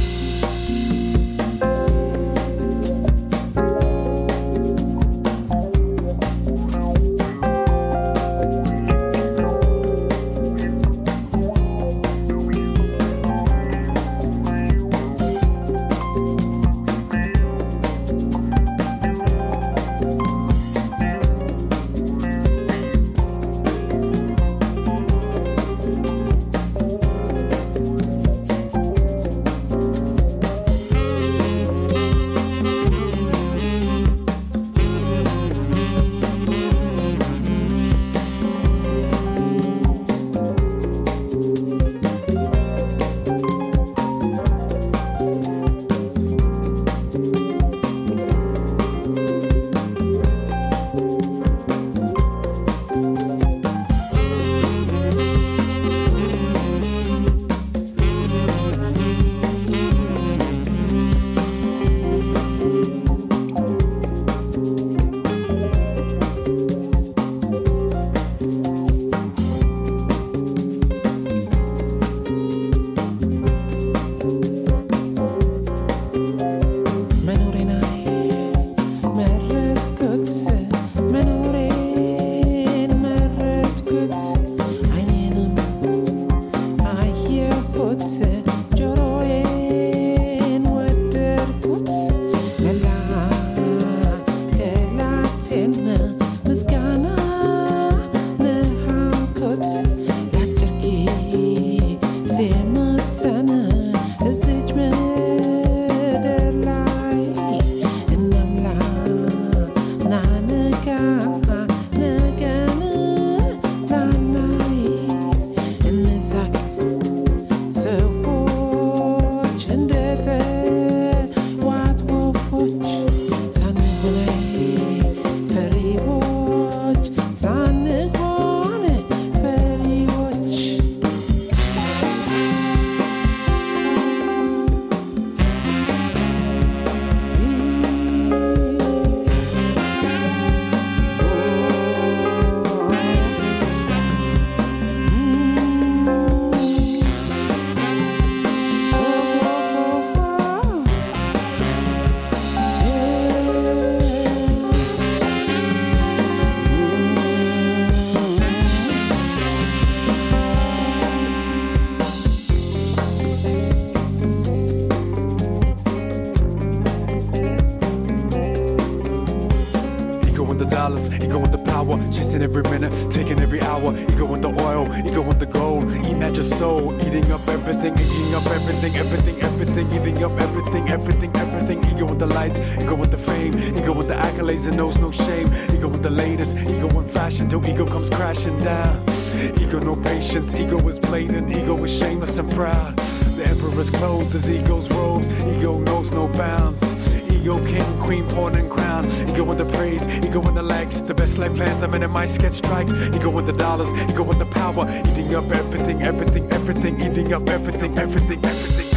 in ego comes crashing down. Ego no patience, ego is blatant, ego is shameless and proud. The emperor's clothes, his ego's robes, ego knows no bounds. Ego king, queen, pawn and crown. Ego with the praise, ego with the legs. The best life plans, I'm in a mice get strike. Ego with the dollars, ego with the power. Eating up everything, everything, everything, eating up everything, everything, everything.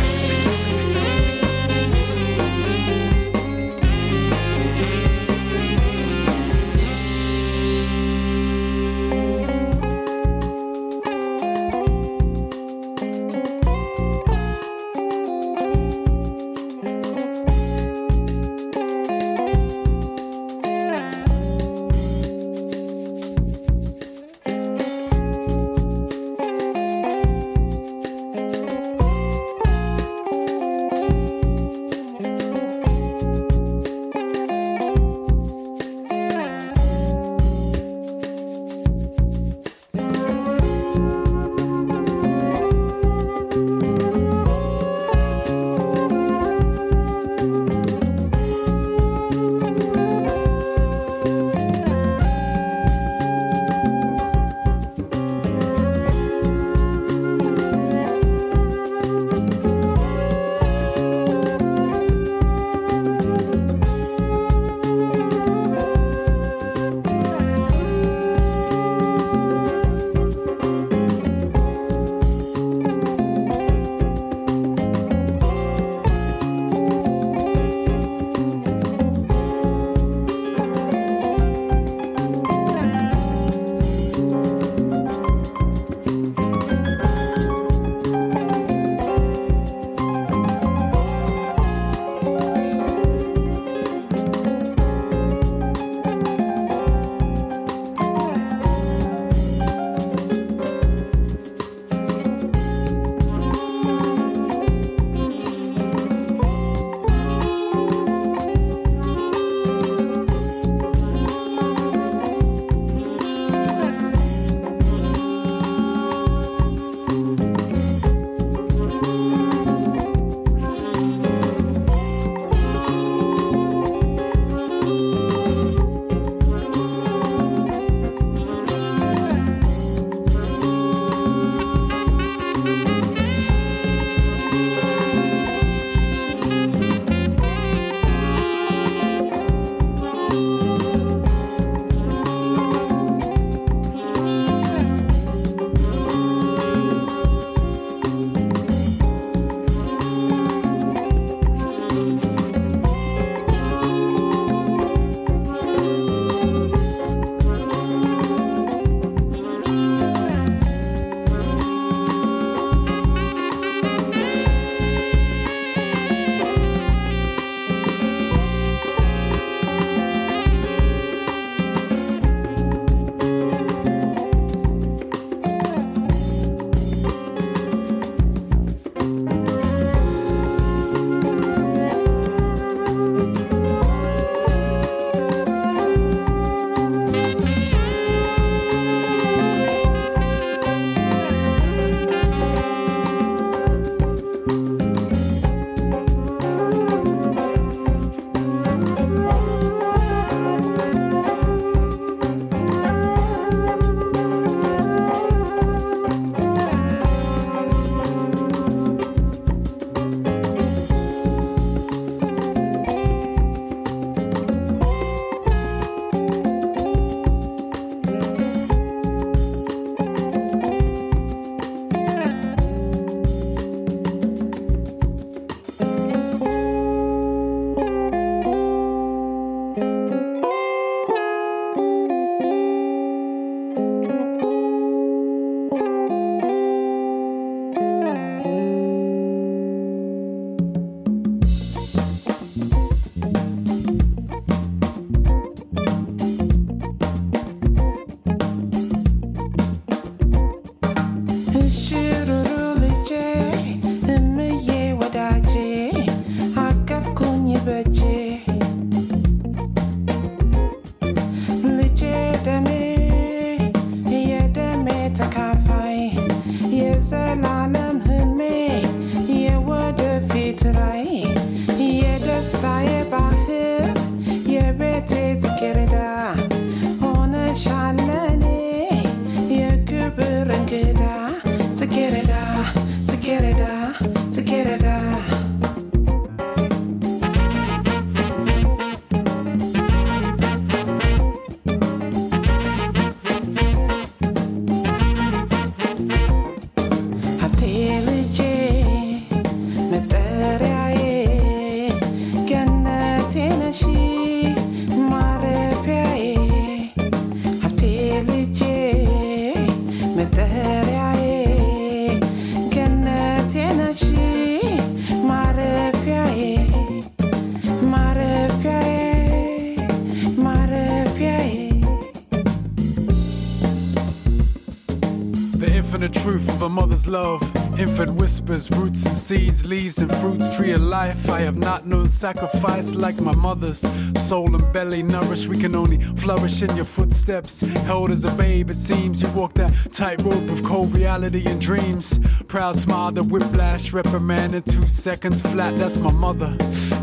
Truth of a mother's love. Infant whispers, roots and seeds, leaves and fruits, tree of life. I have not known sacrifice like my mother's. Soul and belly nourished, we can only flourish in your footsteps. Held as a babe, it seems you walk that tightrope of cold reality and dreams. Proud smile, the whiplash, reprimand in two seconds flat. That's my mother.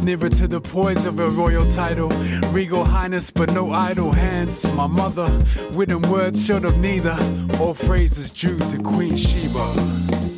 Nearer to the poise of a royal title. Regal highness, but no idle hands. My mother, written words short of neither. All phrases due to Queen Sheba.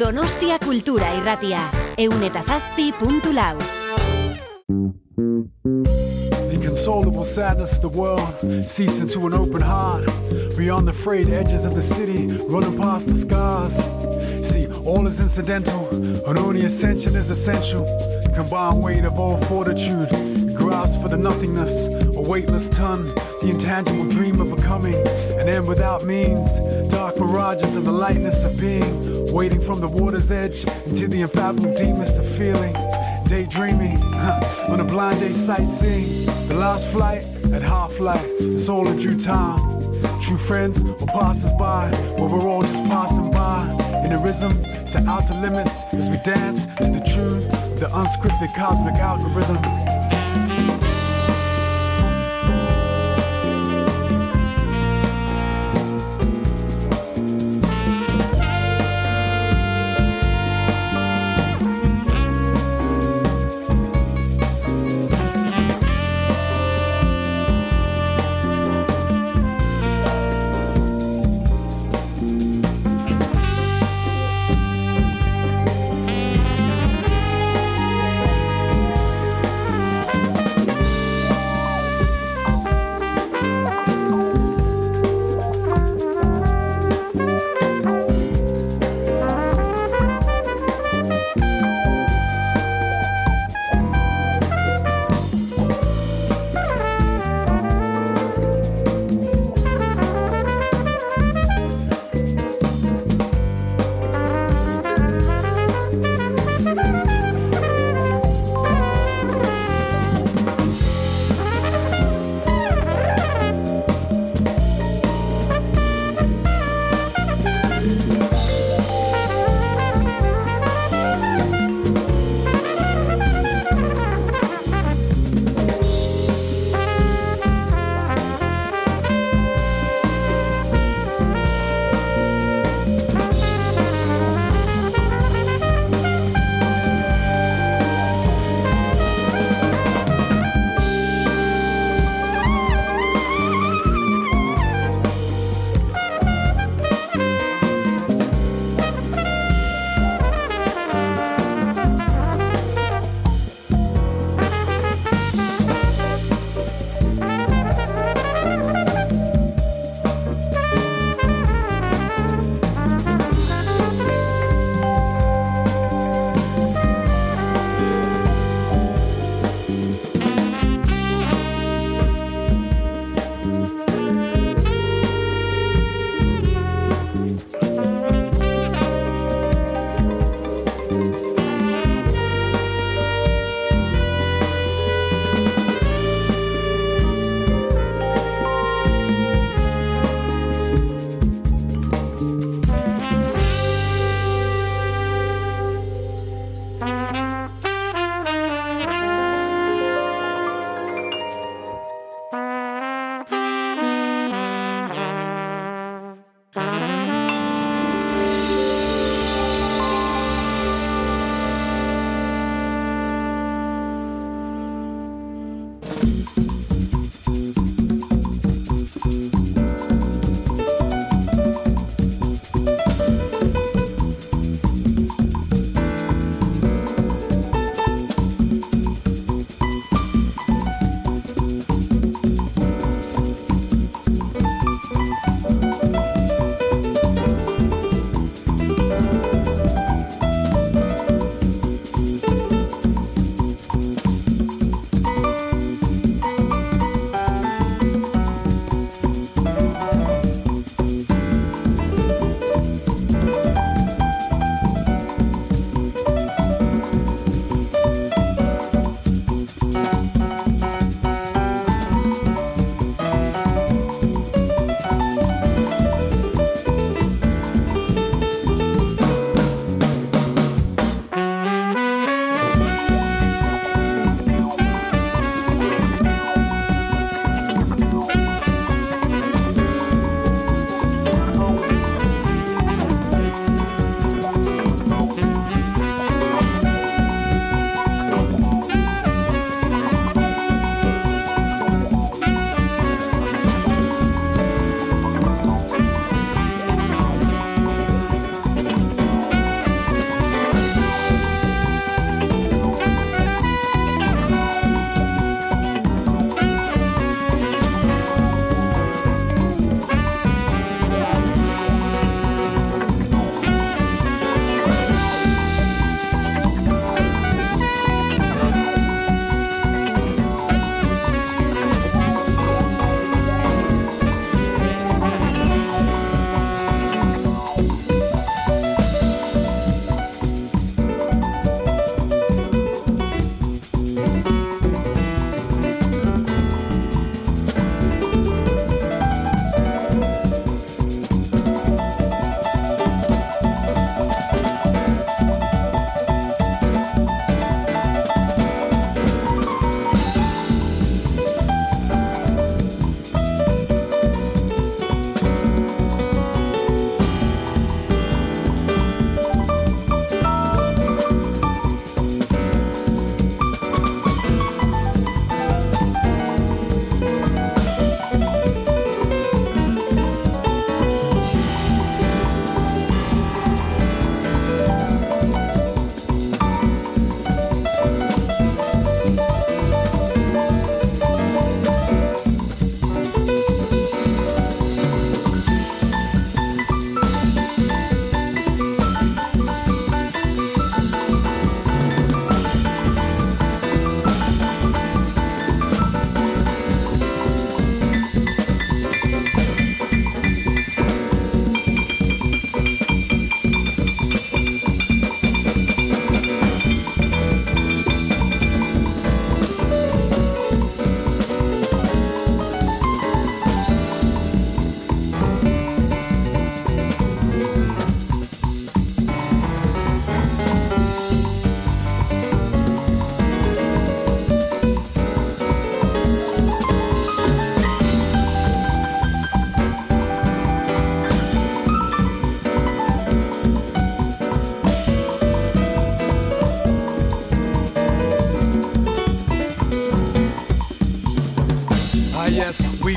Donostia Kultura Irratia. The inconsolable sadness of the world seeps into an open heart. Beyond the frayed edges of the city, running past the scars. See, all is incidental, and only ascension is essential. Combined weight of all fortitude, grasp for the nothingness, a weightless ton, the intangible dream of becoming, an end without means, dark mirages of the lightness of being, waiting from the water's edge into the unfathomable deepness of feeling, daydreaming on a blind day sightseeing, the last flight at half life, it's all in due time. True friends or passers by, where we're all just passing by. In a rhythm to outer limits as we dance to the truth, the unscripted cosmic algorithm.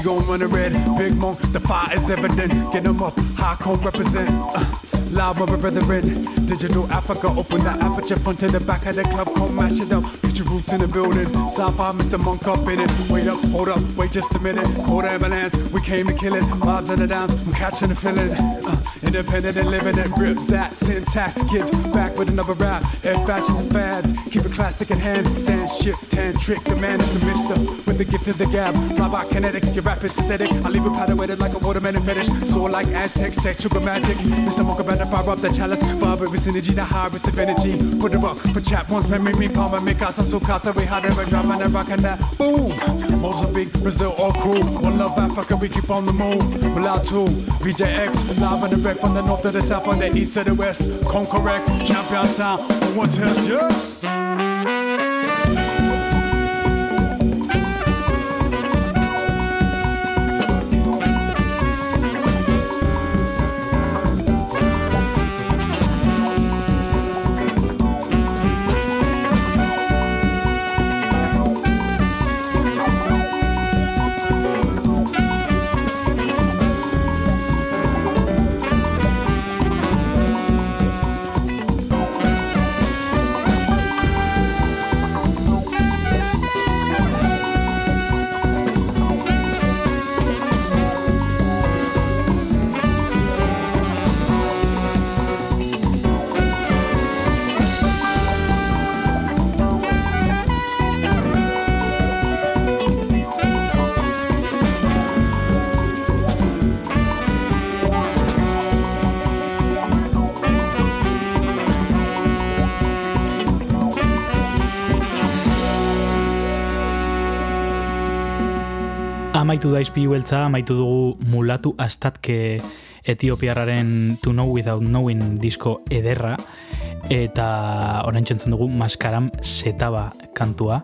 Gon' run the red. Big Monk, the fire is evident. Get 'em up, high cone represent. Uh, live with my brethren. Digital Africa, open the aperture front to the back of the club. Come mash it up. Future roots in the building. Sci-fi, Mr. Monk up in it. Wait up, hold up, wait just a minute. Hold ambulance, we came to kill it. Vibes in the dance, I'm catching the feeling. Uh, independent and living it. Rip that syntax kids. Back with another rap. Head fashions and fads. Keep it classic in hand. Sand shift, tan trick. The man is the mister. With the gift of the gab. Fly by kinetic, your rap is synthetic. I leave it powder like a watermelon fetish. Soar like Aztec, sexual magic. Mr. Monk about to fire up the chalice. Vibrate with synergy, the high rates of energy. Put it up for chat once, memory me, palm and make us so casa. We had ever drum and a rock and that. Boom! Mozambique, Brazil, all crew. One love Africa, we keep on the move. Two, VJX, live the wreck from the north to the south, from the east to the west. Come correct, champion sound. One test, yes! Amaitu da izpilu beltza, amaitu dugu mulatu astatke Etiopiarraren To Know Without Knowing disko ederra, eta orain txentzen dugu maskaram setaba kantua.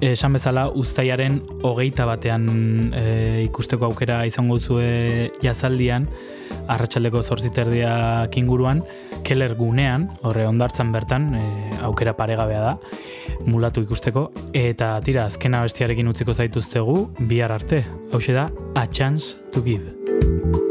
Esan bezala, uztaiaren hogeita batean e, ikusteko aukera izango zue jazaldian, arratsaldeko zortziterdiak inguruan, keller gunean, horre ondartzan bertan, e, aukera paregabea da, mulatu ikusteko, eta tira, azkena bestiarekin utziko zaituztegu, bihar arte, hau da, A Chance to Give.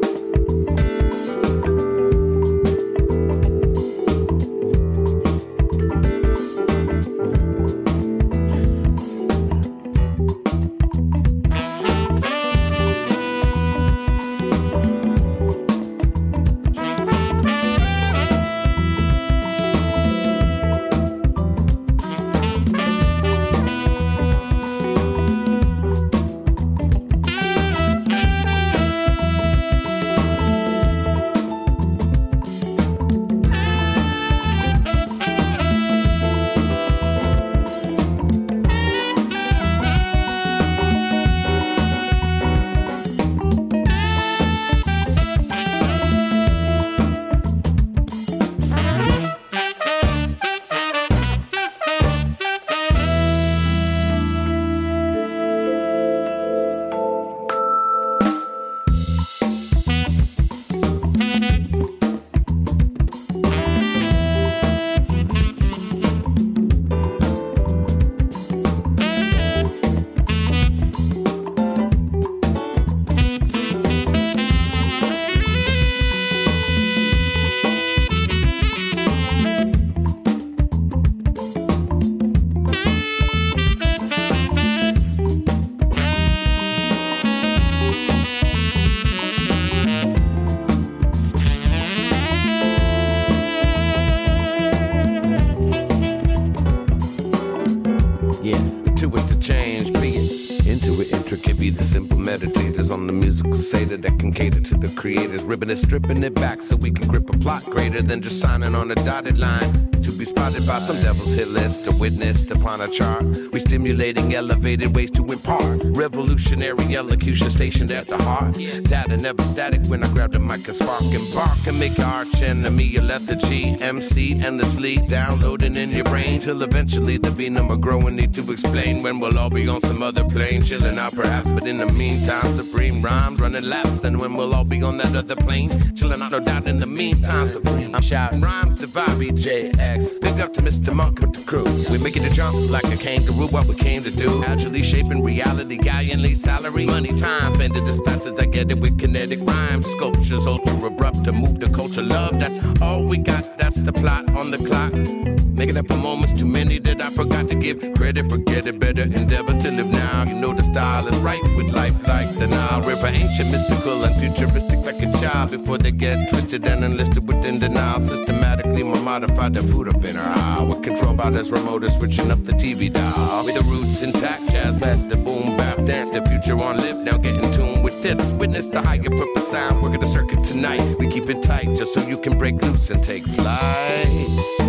Intricate, be the simple meditators on the musical Seder that can cater to the creators. Ribbon it, stripping it back so we can grip a plot greater than just signing on a dotted line. To be spotted by some devil's hit list, to witness upon a chart. We stimulating elevated ways to impart. Revolutionary elocution stationed at the heart. Data never static when I grab the mic and spark and bark and make your arch enemy your lethargy. MC endlessly downloading in your brain till eventually the V number growing need to explain when we'll all be on some other plane. chilling out perhaps. But in the meantime, supreme rhymes running laps. And when we'll all be on that other plane, chilling out, no doubt. In the meantime, supreme, I'm shouting rhymes to Bobby Big up to Mr. Monk with the crew. We making it jump like a kangaroo. What we came to do, actually shaping reality. Gallantly salary, money, time, bending dispatches. I get it with kinetic rhymes, sculptures, ultra abrupt to move the culture. Love, that's all we got. That's the plot on the clock. Making up for moments too many that I forgot to give credit. Forget it, better endeavor to live now. You know the style is right with life like the Nile River, ancient, mystical, and futuristic like a child. Before they get twisted and enlisted within denial, systematically more modified than food up in our eye. With control by this remote, is switching up the TV dial. With the roots intact, jazz master, boom, bap, dance. The future on live now, get in tune with this. Witness the higher purpose sound. We're gonna circuit tonight. We keep it tight just so you can break loose and take flight.